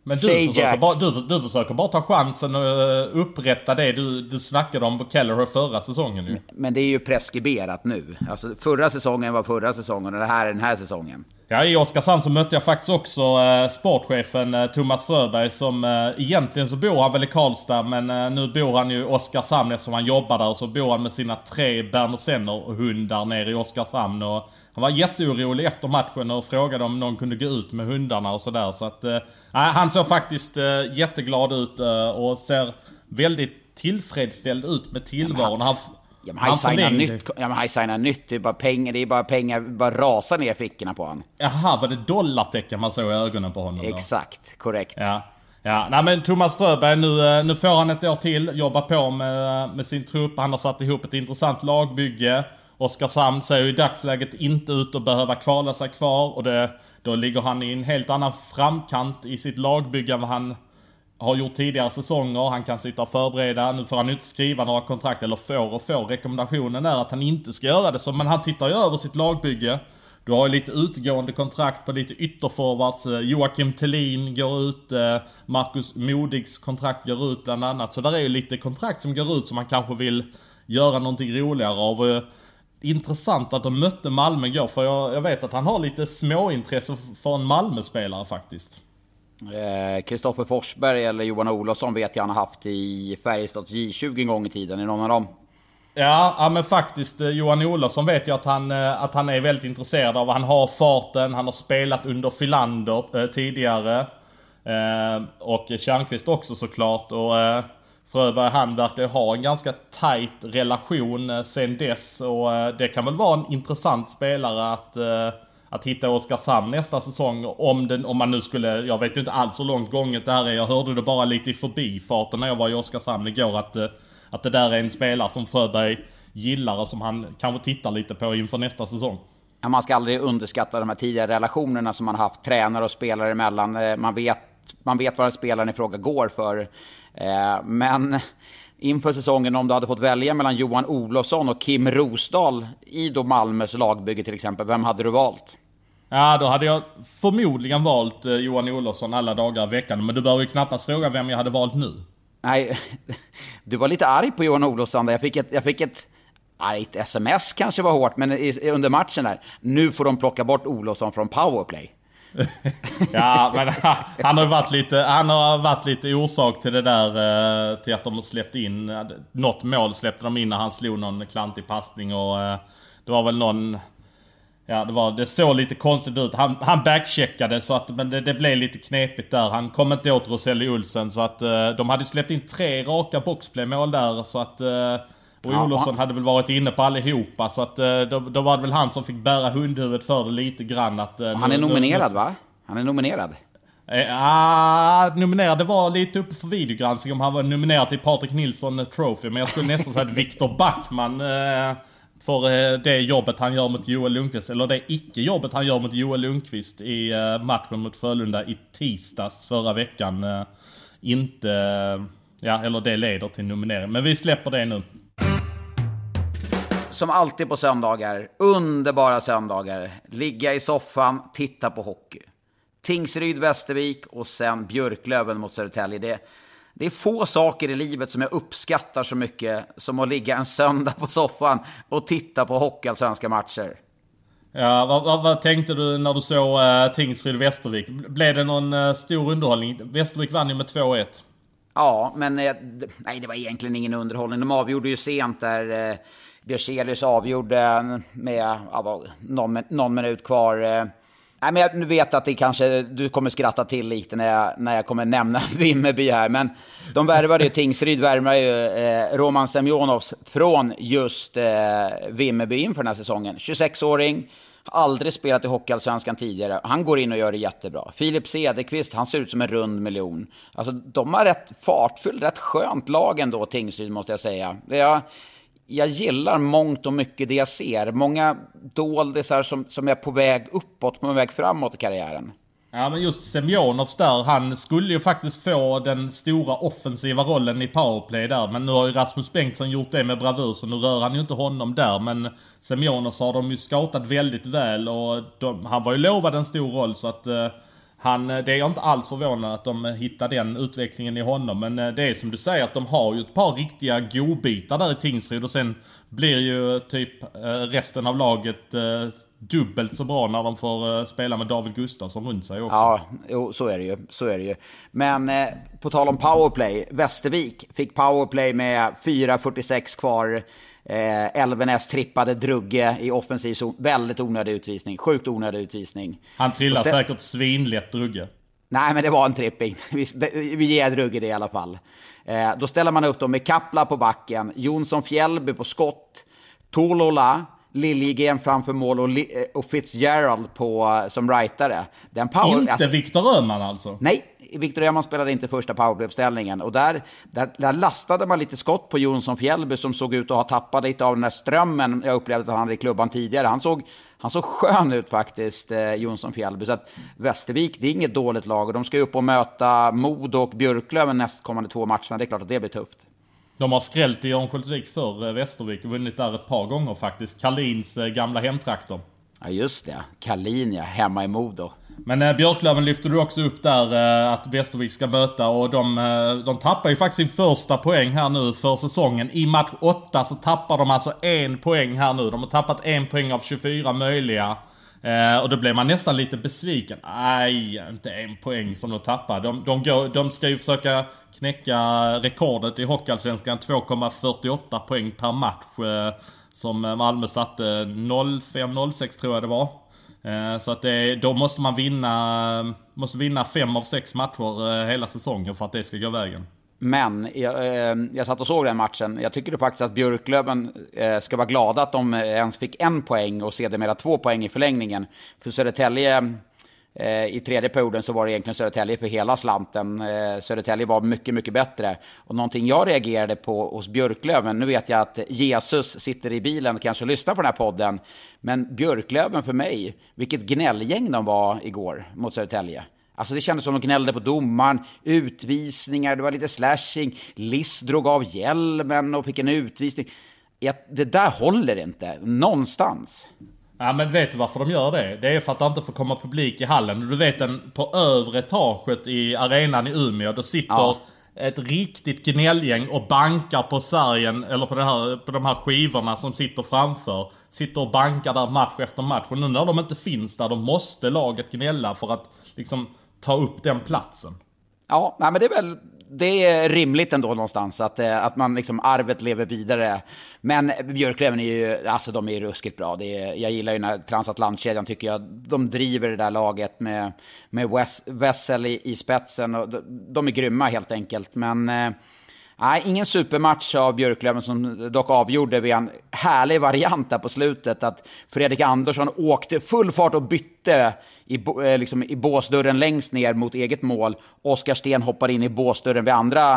Men du försöker, bara, du, du försöker bara ta chansen och eh, upprätta det du, du snackade om på Kelleher förra säsongen ju. Men det är ju preskriberat nu. Alltså förra säsongen var förra säsongen och det här är den här säsongen. Ja, i Oskarshamn så mötte jag faktiskt också eh, sportchefen eh, Thomas Fröberg som eh, egentligen så bor han väl i Karlstad men eh, nu bor han ju i Oskarshamn eftersom han jobbar där och så bor han med sina tre Berner hundar nere i Oskarshamn och han var jätteorolig efter matchen och frågade om någon kunde gå ut med hundarna och sådär så att eh, han såg faktiskt eh, jätteglad ut eh, och ser väldigt tillfredsställd ut med tillvaron. Han, Ja men han signar nytt, ja, men han signar nytt, det är bara pengar, det är bara pengar, bara rasar ner fickorna på honom. Jaha, var det dollartecken man såg i ögonen på honom då? Exakt, korrekt. Ja. Ja, nej men Thomas Fröberg nu, eh, nu får han ett år till, jobba på med, med sin trupp. Han har satt ihop ett intressant lagbygge. Oskarshamn ser ju i dagsläget inte ut att behöva kvala sig kvar och det, då ligger han i en helt annan framkant i sitt lagbygge än vad han har gjort tidigare säsonger, han kan sitta och förbereda. Nu får han ju inte skriva några kontrakt, eller får och får. Rekommendationen är att han inte ska göra det så, men han tittar ju över sitt lagbygge. Du har ju lite utgående kontrakt på lite ytterforwards. Eh, Joakim Tellin går ut, eh, Marcus Modigs kontrakt går ut bland annat. Så där är ju lite kontrakt som går ut som man kanske vill göra någonting roligare av. Eh, intressant att de mötte Malmö igår, för jag, jag vet att han har lite småintresse för en Malmö-spelare faktiskt. Eh, Kristoffer eh, Forsberg eller Johan Olofsson vet jag han har haft i Färjestads J20 en gång i tiden. Är någon av dem? Ja, ja men faktiskt eh, Johan Olofsson vet jag att han, eh, att han är väldigt intresserad av. Han har farten, han har spelat under Filander eh, tidigare. Eh, och Tjärnqvist också såklart. Och eh, Fröberg han verkar ha en ganska tight relation eh, sen dess. Och det kan väl vara en intressant spelare att att hitta Oskarshamn nästa säsong. Om, den, om man nu skulle, jag vet ju inte alls hur långt gånget det här är. Jag hörde det bara lite i förbifarten när jag var i Oskarshamn igår. Att, eh, att det där är en spelare som Fröberg gillar och som han kanske tittar lite på inför nästa säsong. Ja, man ska aldrig underskatta de här tidigare relationerna som man haft tränare och spelare emellan. Eh, man vet, man vet vad spelaren i fråga går för. Eh, men inför säsongen om du hade fått välja mellan Johan Olofsson och Kim Rosdahl i då Malmös lagbygge till exempel, vem hade du valt? Ja, då hade jag förmodligen valt eh, Johan Olofsson alla dagar i veckan. Men du behöver ju knappast fråga vem jag hade valt nu. Nej, du var lite arg på Johan Olofsson. Jag fick ett, jag fick ett ett sms kanske var hårt, men under matchen där. Nu får de plocka bort Olofsson från powerplay ja, men han har varit lite, han har varit lite orsak till det där, eh, till att de har släppt in, något mål släppte de in när han slog någon klantig passning och eh, det var väl någon, ja det var, det såg lite konstigt ut. Han, han backcheckade så att, men det, det blev lite knepigt där. Han kom inte åt Roselli Olsen så att eh, de hade släppt in tre raka boxplaymål där så att och ja, Olofsson han... hade väl varit inne på allihopa så att eh, då, då var det väl han som fick bära hundhuvudet för det lite grann. Att, eh, han är nominerad nu, va? Han är nominerad. Eh, ah, nominerad, det var lite uppe för videogranskning om han var nominerad till Patrik Nilsson Trophy. Men jag skulle nästan säga att Viktor Backman eh, för det jobbet han gör mot Joel Lundqvist, eller det icke-jobbet han gör mot Joel Lundqvist i matchen mot Frölunda i tisdags förra veckan. Eh, inte, ja eller det leder till nominering. Men vi släpper det nu som alltid på söndagar, underbara söndagar, ligga i soffan, titta på hockey. Tingsryd, Västervik och sen Björklöven mot Södertälje. Det, det är få saker i livet som jag uppskattar så mycket som att ligga en söndag på soffan och titta på hockeyallsvenska matcher. Ja, vad, vad, vad, tänkte du när du såg uh, Tingsryd-Västervik? Blev det någon uh, stor underhållning? Västervik vann ju med 2-1. Ja, men uh, nej, det var egentligen ingen underhållning. De avgjorde ju sent där. Uh, Björselius avgjorde med ja, någon, någon minut kvar. Eh. Nej, men jag vet att det kanske, du kommer skratta till lite när jag, när jag kommer nämna Vimmerby här. Men de värvade ju, Tingsryd värvade ju eh, Roman Semjonovs från just eh, Vimmerby inför den här säsongen. 26-åring, aldrig spelat i Hockeyallsvenskan tidigare. Han går in och gör det jättebra. Filip Cederqvist, han ser ut som en rund miljon. Alltså, de har rätt fartfyllt, rätt skönt lag ändå, Tingsryd, måste jag säga. Det är, jag gillar mångt och mycket det jag ser. Många doldisar som, som är på väg uppåt, på väg framåt i karriären. Ja men just Semjonovs där, han skulle ju faktiskt få den stora offensiva rollen i powerplay där. Men nu har ju Rasmus Bengtsson gjort det med bravur så nu rör han ju inte honom där. Men Semjonovs har de ju scoutat väldigt väl och de, han var ju lovad en stor roll så att Eh, han, eh, det är jag inte alls förvånad att de eh, hittar den utvecklingen i honom. Men eh, det är som du säger att de har ju ett par riktiga godbitar där i Tingsryd och sen blir ju typ resten av laget dubbelt så bra när de får spela med David Gustafsson runt sig också. Ja, jo, så är det ju. Så är det ju. Men eh, på tal om powerplay, Västervik fick powerplay med 4.46 kvar. Eh, Elvenes trippade Drugge i offensiv zon. Väldigt onödig utvisning. Sjukt onödig utvisning. Han trillar säkert svinlätt Drugge. Nej, men det var en tripping. Vi, vi ger Drugge det i alla fall. Eh, då ställer man upp dem med Kapla på backen, Jonsson Fjällby på skott, Tolola, Liljegren framför mål och, och Fitzgerald på, som rightare. Den power, Inte alltså, Viktor Öhman alltså? Nej, Victor Öhman spelade inte första powerplay-uppställningen. Och där, där, där, lastade man lite skott på Jonsson Fjällby som såg ut att ha tappat lite av den där strömmen jag upplevde att han hade i klubban tidigare. Han såg, han såg skön ut faktiskt, eh, Jonsson Fjällby. Så att Västervik, det är inget dåligt lag. Och de ska upp och möta Modo och Björklöven nästkommande två matcherna. Det är klart att det blir tufft. De har skrällt i Örnsköldsvik för eh, Västervik och vunnit där ett par gånger faktiskt. Kalins eh, gamla hemtrakter. Ja just det, Kalin ja, hemma i Modo. Men eh, Björklöven lyfter du också upp där eh, att Västervik ska möta och de, eh, de tappar ju faktiskt sin första poäng här nu för säsongen. I match 8 så tappar de alltså en poäng här nu. De har tappat en poäng av 24 möjliga. Eh, och då blir man nästan lite besviken. Nej, inte en poäng som de tappar. De, de, går, de ska ju försöka knäcka rekordet i Hockeyallsvenskan, 2,48 poäng per match. Eh, som Malmö satte 05-06 tror jag det var. Eh, så att det, då måste man vinna, måste vinna fem av sex matcher eh, hela säsongen för att det ska gå vägen. Men jag, eh, jag satt och såg den matchen. Jag tycker faktiskt att Björklöven ska vara glada att de ens fick en poäng och sedermera två poäng i förlängningen. För Södertälje Eh, I tredje perioden så var det egentligen Södertälje för hela slanten. Eh, Södertälje var mycket, mycket bättre. Och någonting jag reagerade på hos Björklöven, nu vet jag att Jesus sitter i bilen och kanske lyssnar på den här podden, men Björklöven för mig, vilket gnällgäng de var igår mot Södertälje. Alltså det kändes som de gnällde på domaren, utvisningar, det var lite slashing, Liss drog av hjälmen och fick en utvisning. Det där håller inte, någonstans. Ja men vet du varför de gör det? Det är för att det inte får komma publik i hallen. Du vet den på övre etaget i arenan i Umeå, då sitter ja. ett riktigt gnällgäng och bankar på sargen eller på, här, på de här skivorna som sitter framför. Sitter och bankar där match efter match. Och nu när de inte finns där, då måste laget gnälla för att liksom ta upp den platsen. Ja, nej, men det är väl det är rimligt ändå någonstans att, eh, att man liksom arvet lever vidare. Men Björklöven är ju, alltså de är ju ruskigt bra. Det är, jag gillar ju när transatlantkedjan tycker jag. De driver det där laget med, med Wessel i, i spetsen. Och de, de är grymma helt enkelt. Men eh, Nej, ingen supermatch av Björklöven som dock avgjorde vid en härlig variant där på slutet. Att Fredrik Andersson åkte full fart och bytte i, eh, liksom, i båsdörren längst ner mot eget mål. Oskar Sten hoppar in i båsdörren vid andra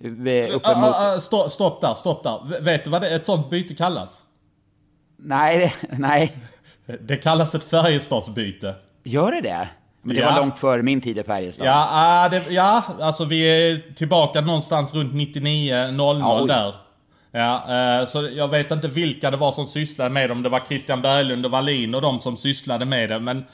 eh, uppemot... Uh, uh, uh, stopp, stopp där, stopp där. Vet du vad det, ett sånt byte kallas? Nej, nej. Det kallas ett Färjestadsbyte. Gör det det? Men det ja. var långt före min tid i Färjestad. Ja, äh, det, ja, alltså vi är tillbaka någonstans runt 99-00 ja, där. Ja, äh, så jag vet inte vilka det var som sysslade med dem. Det var Christian Berglund och Wallin och de som sysslade med det. Men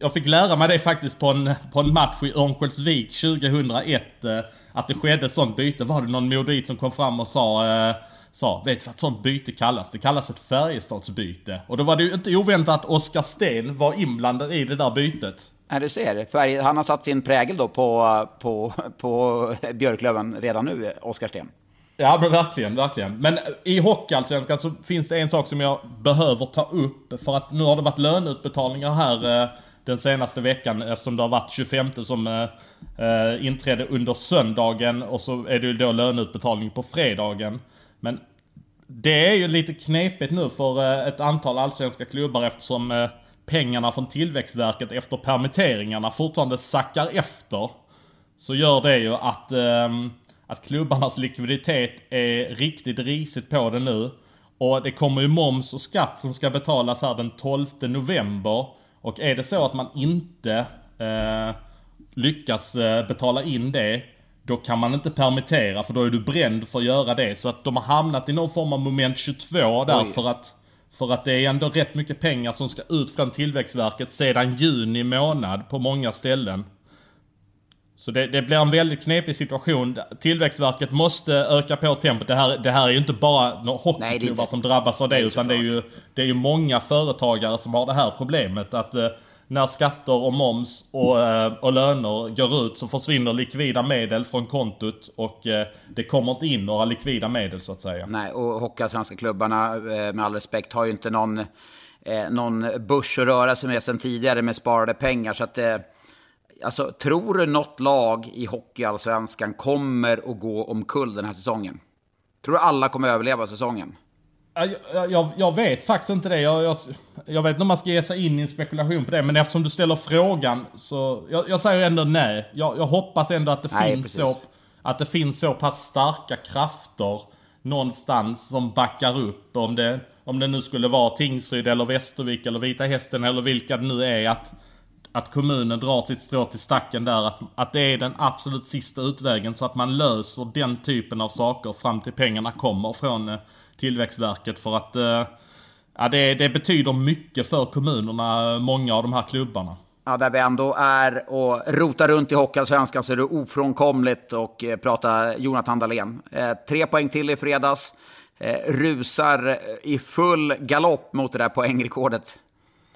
jag fick lära mig det faktiskt på en, på en match i Örnsköldsvik 2001. Äh, att det skedde ett sånt byte. Var det någon modoit som kom fram och sa äh, sa, vet du vad ett sånt byte kallas? Det kallas ett Färjestadsbyte. Och då var det ju inte oväntat att Oskar Sten var inblandad i det där bytet. Ja, du ser. Färg, han har satt sin prägel då på, på, på Björklöven redan nu, Oskarsten. Ja men verkligen, verkligen. Men i Hockeyallsvenskan så finns det en sak som jag behöver ta upp. För att nu har det varit löneutbetalningar här eh, den senaste veckan eftersom det har varit 25 som eh, eh, inträdde under söndagen och så är det ju då löneutbetalning på fredagen. Men det är ju lite knepigt nu för eh, ett antal allsvenska klubbar eftersom eh, pengarna från Tillväxtverket efter permitteringarna fortfarande sackar efter. Så gör det ju att, eh, att klubbarnas likviditet är riktigt risigt på det nu. Och det kommer ju moms och skatt som ska betalas här den 12 november. Och är det så att man inte eh, lyckas eh, betala in det, då kan man inte permittera för då är du bränd för att göra det. Så att de har hamnat i någon form av moment 22 där Oj. för att för att det är ändå rätt mycket pengar som ska ut från Tillväxtverket sedan juni månad på många ställen. Så det, det, blir en väldigt knepig situation. Tillväxtverket måste öka på tempot. Det här, det här är ju inte bara några hockeyklubbar som drabbas av det. Nej, utan det är, ju, det är ju många företagare som har det här problemet. Att eh, när skatter och moms och, eh, och löner går ut så försvinner likvida medel från kontot och eh, det kommer inte in några likvida medel så att säga. Nej, och Hockeyallsvenska klubbarna eh, med all respekt har ju inte någon, någon börs att röra sig med sedan tidigare med sparade pengar. Så att, alltså, tror du något lag i Hockeyallsvenskan kommer att gå omkull den här säsongen? Tror du alla kommer att överleva säsongen? Jag, jag, jag, vet faktiskt inte det. Jag, jag, vet inte om man ska ge sig in i en spekulation på det. Men eftersom du ställer frågan så... Jag, säger ändå nej. Jag, hoppas ändå att det, nej, finns så, att det finns så pass starka krafter någonstans som backar upp. Om det, om det nu skulle vara Tingsryd eller Västervik eller Vita Hästen eller vilka det nu är. Att, att kommunen drar sitt strå till stacken där. Att, att det är den absolut sista utvägen så att man löser den typen av saker fram till pengarna kommer från eh, Tillväxtverket för att eh, ja, det, det betyder mycket för kommunerna, många av de här klubbarna. Ja, där vi ändå är och rotar runt i Hockeyallsvenskan så är det ofrånkomligt att eh, prata Jonathan Dahlén. Eh, tre poäng till i fredags. Eh, rusar i full galopp mot det där poängrekordet.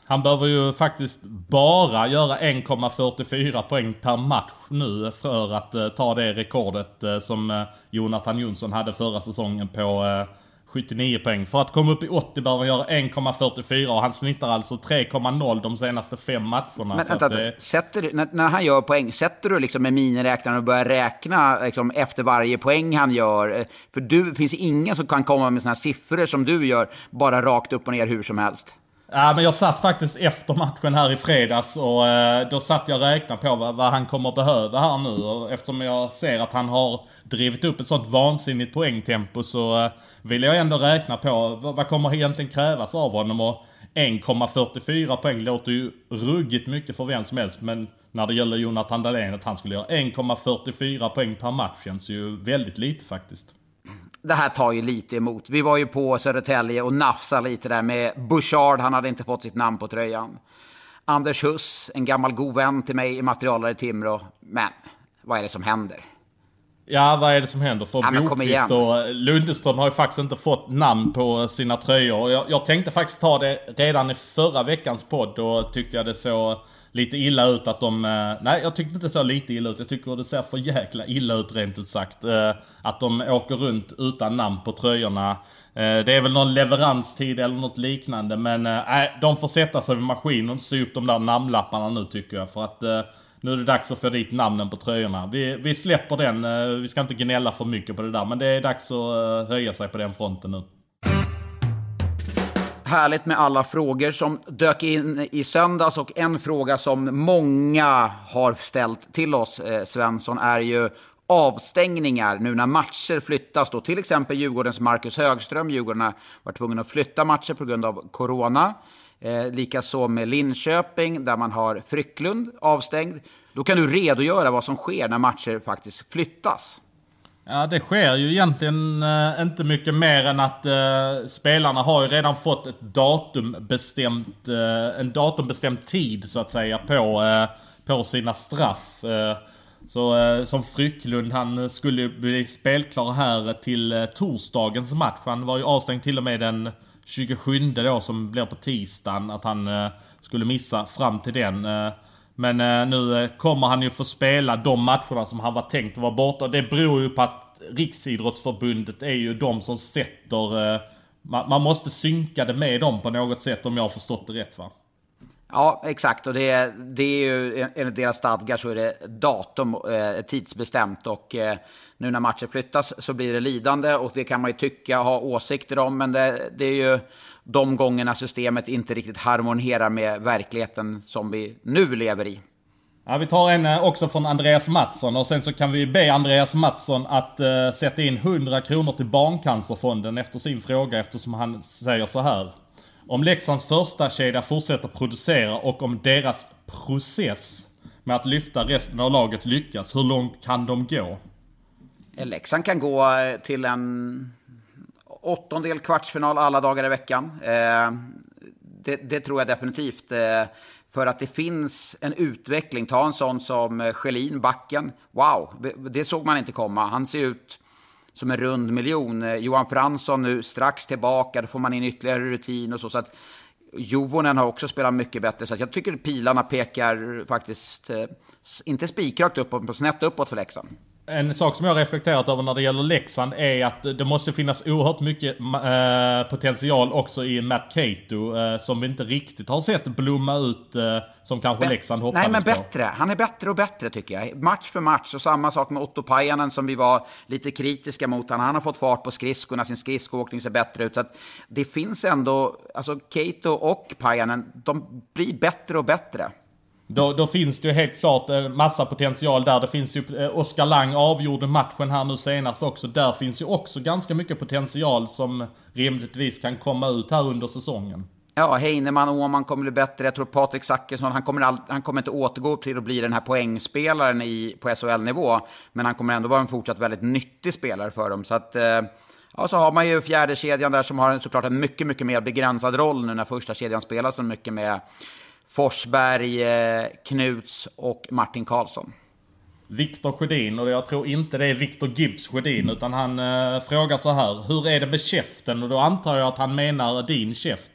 Han behöver ju faktiskt bara göra 1,44 poäng per match nu för att eh, ta det rekordet eh, som Jonathan Jonsson hade förra säsongen på 79 poäng. För att komma upp i 80 behöver han göra 1,44 och han snittar alltså 3,0 de senaste fem matcherna. Men vänta, det... sätter du, när, när, han gör poäng, sätter du liksom med miniräknaren och börjar räkna liksom, efter varje poäng han gör? För du, finns ingen som kan komma med sådana siffror som du gör, bara rakt upp och ner hur som helst. Ja, men jag satt faktiskt efter matchen här i fredags och eh, då satt jag och räknade på vad, vad, han kommer behöva här nu. Och eftersom jag ser att han har drivit upp ett sånt vansinnigt poängtempo så eh, vill jag ändå räkna på vad, vad kommer egentligen krävas av honom. Och 1,44 poäng låter ju ruggigt mycket för vem som helst. Men när det gäller Jonathan Dahlén att han skulle göra 1,44 poäng per match känns ju väldigt lite faktiskt det här tar ju lite emot. Vi var ju på Södertälje och nafsade lite där med Bouchard. Han hade inte fått sitt namn på tröjan. Anders Huss, en gammal god vän till mig i materialare i Timrå. Men vad är det som händer? Ja, vad är det som händer? För Ja, Bokvist och Lundström har ju faktiskt inte fått namn på sina tröjor. Jag, jag tänkte faktiskt ta det redan i förra veckans podd. Då tyckte jag det såg lite illa ut att de... Eh, nej, jag tyckte inte det såg lite illa ut. Jag tycker det ser för jäkla illa ut rent ut sagt. Eh, att de åker runt utan namn på tröjorna. Eh, det är väl någon leveranstid eller något liknande. Men nej, de får sätta sig vid maskinen och sy upp de där namnlapparna nu tycker jag. För att nu är det dags att få dit namnen på tröjorna. Vi, vi släpper den, vi ska inte gnälla för mycket på det där. Men det är dags att höja sig på den fronten nu. Härligt med alla frågor som dök in i söndags och en fråga som många har ställt till oss, eh, Svensson, är ju avstängningar nu när matcher flyttas. Då. Till exempel Djurgårdens Marcus Högström. Djurgården var tvungen att flytta matcher på grund av corona. Eh, Likaså med Linköping där man har Frycklund avstängd. Då kan du redogöra vad som sker när matcher faktiskt flyttas. Ja, det sker ju egentligen eh, inte mycket mer än att eh, spelarna har ju redan fått ett datumbestämt, eh, en datumbestämd tid så att säga på, eh, på sina straff. Eh, så eh, som Frycklund, han skulle ju bli spelklar här till eh, torsdagens match. Han var ju avstängd till och med den 27 då som blir på tisdagen. Att han eh, skulle missa fram till den. Eh, men eh, nu eh, kommer han ju få spela de matcherna som han var tänkt att vara borta. Det beror ju på att Riksidrottsförbundet är ju de som sätter... Eh, man, man måste synka det med dem på något sätt om jag har förstått det rätt va? Ja, exakt. Och det, det är ju enligt deras stadgar så är det datum eh, tidsbestämt. Och eh, nu när matcher flyttas så blir det lidande. Och det kan man ju tycka, ha åsikter om. Men det, det är ju de gångerna systemet inte riktigt harmonierar med verkligheten som vi nu lever i. Ja, vi tar en eh, också från Andreas Mattsson och sen så kan vi be Andreas Mattsson att eh, sätta in 100 kronor till Barncancerfonden efter sin fråga eftersom han säger så här. Om Leksands första kedja fortsätter producera och om deras process med att lyfta resten av laget lyckas, hur långt kan de gå? Leksand kan gå eh, till en åttondel kvartsfinal alla dagar i veckan. Eh, det, det tror jag definitivt. Eh, för att det finns en utveckling. Ta en sån som Schelin, backen. Wow, det- det såg man inte komma. Han ser ut som en rund miljon. Eh, Johan Fransson nu strax tillbaka. Då får man in ytterligare rutin och så. så att Jovonen har också spelat mycket bättre. Så att jag tycker pilarna pekar faktiskt, eh, inte spikrakt uppåt, men snett uppåt för Leksand. En sak som jag har reflekterat över när det gäller Leksand är att det måste finnas oerhört mycket eh, potential också i Matt Cato eh, som vi inte riktigt har sett blomma ut eh, som kanske Leksand hoppades Nej, men på. bättre. Han är bättre och bättre tycker jag. Match för match. Och samma sak med Otto Pajanen som vi var lite kritiska mot. Han, han har fått fart på skridskorna, sin skridskoåkning ser bättre ut. Så att det finns ändå, alltså Keito och Pajanen, de blir bättre och bättre. Då, då finns det ju helt klart en massa potential där. Det finns ju, eh, Oskar Lang avgjorde matchen här nu senast också. Där finns ju också ganska mycket potential som rimligtvis kan komma ut här under säsongen. Ja, Heinemann och Åhman kommer bli bättre. Jag tror Patrik Zackrisson, han kommer, all, han kommer inte återgå till att bli den här poängspelaren i, på SHL-nivå. Men han kommer ändå vara en fortsatt väldigt nyttig spelare för dem. Så att, eh, ja, så har man ju fjärde kedjan där som har en, såklart en mycket, mycket mer begränsad roll nu när första kedjan spelar så mycket med Forsberg, eh, Knuts och Martin Karlsson. Viktor Sjödin, och jag tror inte det är Viktor Gibbs Sjödin, utan han eh, frågar så här. Hur är det med käften? Och då antar jag att han menar din käft.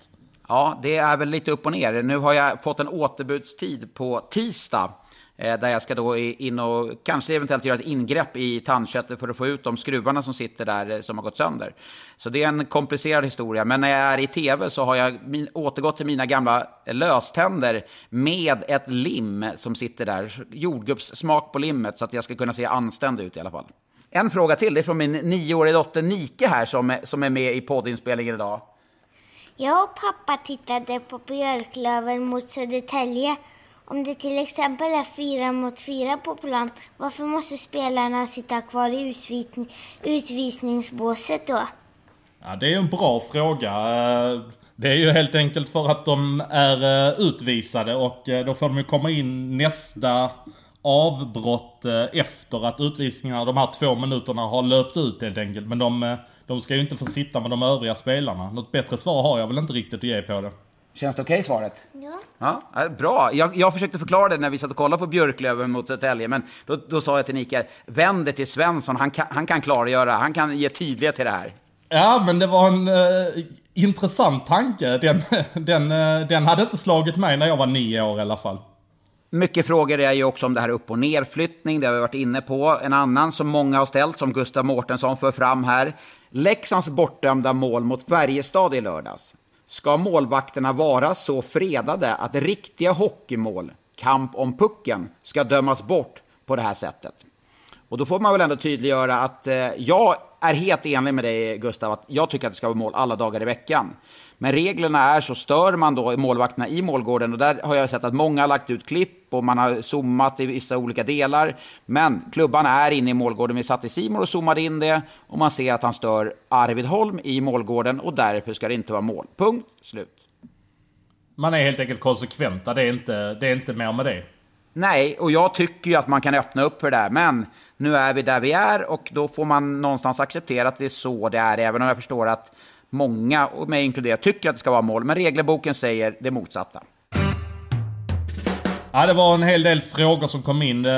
Ja, det är väl lite upp och ner. Nu har jag fått en återbudstid på tisdag. Eh, där jag ska då in och kanske eventuellt göra ett ingrepp i tandköttet för att få ut de skruvarna som sitter där eh, som har gått sönder. Så det är en komplicerad historia. Men när jag är i tv så har jag min, återgått till mina gamla löständer med ett lim som sitter där. Jordgubbssmak på limmet så att jag ska kunna se anständig ut i alla fall. En fråga till, det är från min nioåriga dotter Nike här som är, som är med i poddinspelningen idag. Jag och pappa tittade på Björklöven mot Södertälje. Om det till exempel är fyra mot fyra på plan, varför måste spelarna sitta kvar i utvisningsbåset då? Ja, det är ju en bra fråga. Eh, det är ju helt enkelt för att de är eh, utvisade och eh, då får de ju komma in nästa avbrott efter att utvisningarna, de här två minuterna har löpt ut helt enkelt. Men de, de ska ju inte få sitta med de övriga spelarna. Något bättre svar har jag väl inte riktigt att ge på det. Känns det okej okay, svaret? Ja. ja bra. Jag, jag försökte förklara det när vi satt och kollade på Björklöven mot Södertälje, men då, då sa jag till Nika, vänd det till Svensson, han kan, han kan klargöra, han kan ge tydlighet till det här. Ja, men det var en uh, intressant tanke. Den, den, uh, den hade inte slagit mig när jag var nio år i alla fall. Mycket frågor är ju också om det här upp och nerflyttning, det har vi varit inne på. En annan som många har ställt, som Gustav Mårtensson för fram här. Leksands bortdömda mål mot Färjestad i lördags. Ska målvakterna vara så fredade att riktiga hockeymål, kamp om pucken, ska dömas bort på det här sättet? Och då får man väl ändå tydliggöra att eh, jag är helt enig med dig Gustav, att jag tycker att det ska vara mål alla dagar i veckan. Men reglerna är så, stör man då målvakterna i målgården, och där har jag sett att många har lagt ut klipp och man har zoomat i vissa olika delar. Men klubban är inne i målgården, vi satt i Simor och zoomade in det, och man ser att han stör Arvid Holm i målgården, och därför ska det inte vara mål. Punkt, slut. Man är helt enkelt konsekventa, det är inte, det är inte mer med det. Nej, och jag tycker ju att man kan öppna upp för det här, men nu är vi där vi är och då får man någonstans acceptera att det är så det är, även om jag förstår att många, och mig inkluderat, tycker att det ska vara mål. Men regelboken säger det motsatta. Ja, det var en hel del frågor som kom in. Eh,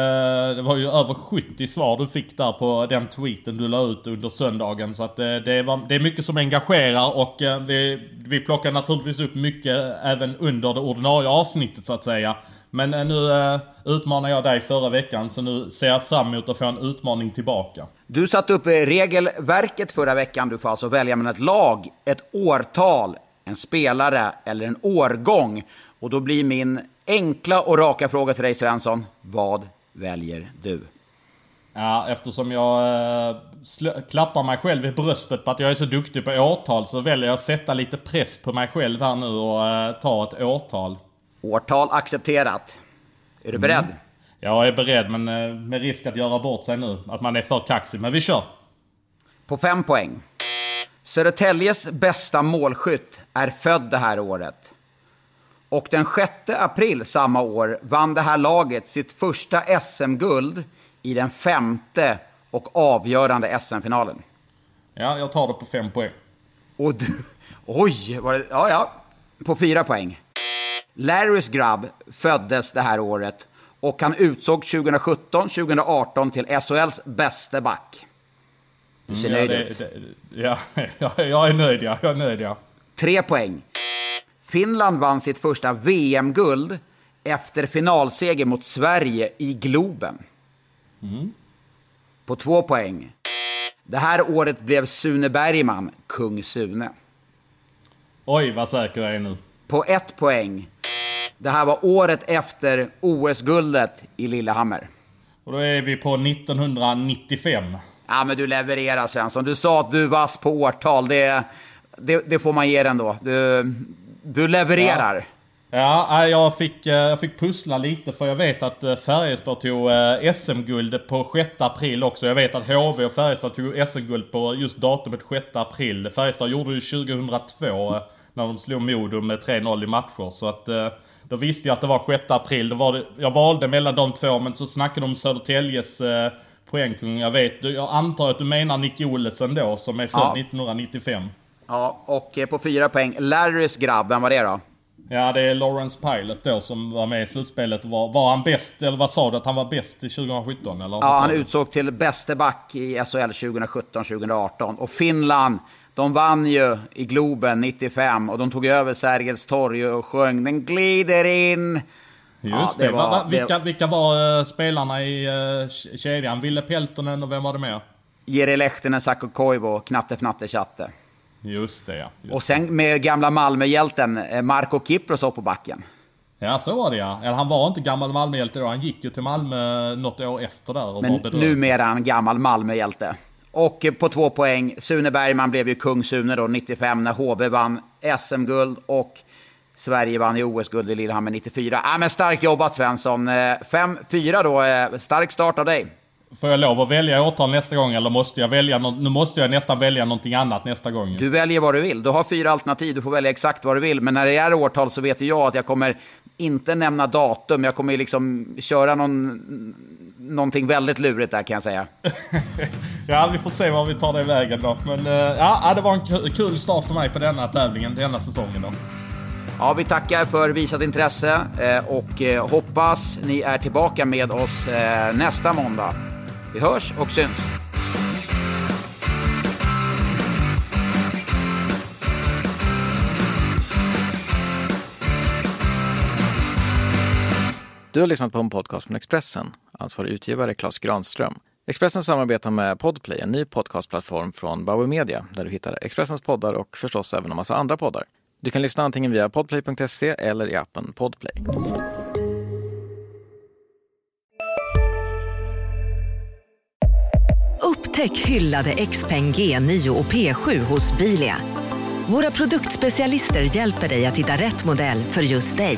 det var ju över 70 svar du fick där på den tweeten du la ut under söndagen. Så att eh, det, var, det är mycket som engagerar och eh, vi, vi plockar naturligtvis upp mycket även under det ordinarie avsnittet så att säga. Men eh, nu äh, utmanade jag dig förra veckan, så nu ser jag fram emot att få en utmaning tillbaka. Du satte upp regelverket förra veckan. Du får alltså välja mellan ett lag, ett årtal, en spelare eller en årgång. Och då blir min enkla och raka fråga till dig Svensson, vad väljer du? Ja, eftersom jag äh, klappar mig själv i bröstet på att jag är så duktig på årtal så väljer jag att sätta lite press på mig själv här nu och ta ett årtal. Årtal accepterat. Är du beredd? Mm. Jag är beredd, men eh, med risk att göra bort sig nu. Att man är för kaxig. Men vi kör. På fem poäng. Södertäljes bästa målskytt är född det här året. Och den 6 april samma år vann det här laget sitt första SM-guld i den femte och avgörande SM-finalen. Ja, jag tar det på fem poäng. Och du... Oj! Var det, ja, ja. På fyra poäng. Larrys grabb föddes det här året och han utsåg 2017-2018 till SHLs bästa back. Du ser mm, nöjd ja, ut. Ja, ja, jag är nöjd ja. Jag är nöjd ja. Tre poäng. Finland vann sitt första VM-guld efter finalseger mot Sverige i Globen. Mm. På två poäng. Det här året blev Sune Bergman kung Sune. Oj, vad säker jag är nu. På ett poäng. Det här var året efter OS-guldet i Lillehammer. Och då är vi på 1995. Ja, men du levererar Svensson. Du sa att du vass på årtal. Det, det, det får man ge dig ändå. Du, du levererar. Ja. Ja, jag fick, eh, jag fick pussla lite för jag vet att eh, Färjestad tog SM-guld på 6 april också. Jag vet att HV och Färjestad tog SM-guld på just datumet 6 april. Färjestad gjorde det 2002 när de slog Modo med 3-0 i matcher. Så att då visste jag att det var 6 april. Då var det, jag valde mellan de två men så snackade de om Södertäljes eh, poängkung. Jag vet, jag antar att du menar Nick Olesen då som är född ja. 1995. Ja, och på fyra poäng. Larrys grabb, vem var det då? Ja, det är Lawrence Pilot då som var med i slutspelet. Var, var han bäst, eller vad sa du att han var bäst i 2017? Eller ja, han utsåg till bäste back i SHL 2017-2018. Och Finland, de vann ju i Globen 95 och de tog över Sergels torg och sjöng Den glider in. Just ja, det. det var, vilka, det... vilka var uh, spelarna i uh, kedjan? Ville Peltonen och vem var det mer? Jere Lehtinen, Sakko Koivu, Knatte Fnatte Chatte. Just det ja. Just och sen med gamla Malmöhjälten eh, Marco Kiprosov på backen. Ja, så var det ja. Eller han var inte gammal Malmöhjälte då. Han gick ju till Malmö något år efter där och Men var numera är han gammal Malmöhjälte. Och på två poäng, Sune Bergman blev ju kung Sune då 95 när HV vann SM-guld och Sverige vann i OS-guld i Lillehammer 94. Ja, men starkt jobbat Svensson. 5-4 eh, då, eh, stark start av dig. Får jag lov att välja årtal nästa gång eller måste jag välja no Nu måste jag nästan välja någonting annat nästa gång. Du väljer vad du vill. Du har fyra alternativ, du får välja exakt vad du vill. Men när det är årtal så vet jag att jag kommer inte nämna datum. Jag kommer liksom köra någon, någonting väldigt lurigt där kan jag säga. ja, vi får se var vi tar det vägen då. Men uh, ja, det var en kul start för mig på denna tävlingen, denna säsongen då. Ja, vi tackar för visat intresse eh, och eh, hoppas ni är tillbaka med oss eh, nästa måndag. Vi hörs och syns. Du har lyssnat på en podcast från Expressen. Ansvarig utgivare Klas Granström. Expressen samarbetar med Podplay, en ny podcastplattform från Bauer Media, där du hittar Expressens poddar och förstås även en massa andra poddar. Du kan lyssna antingen via podplay.se eller i appen Podplay. Upptäck hyllade XPeng G9 och P7 hos Bilia. Våra produktspecialister hjälper dig att hitta rätt modell för just dig.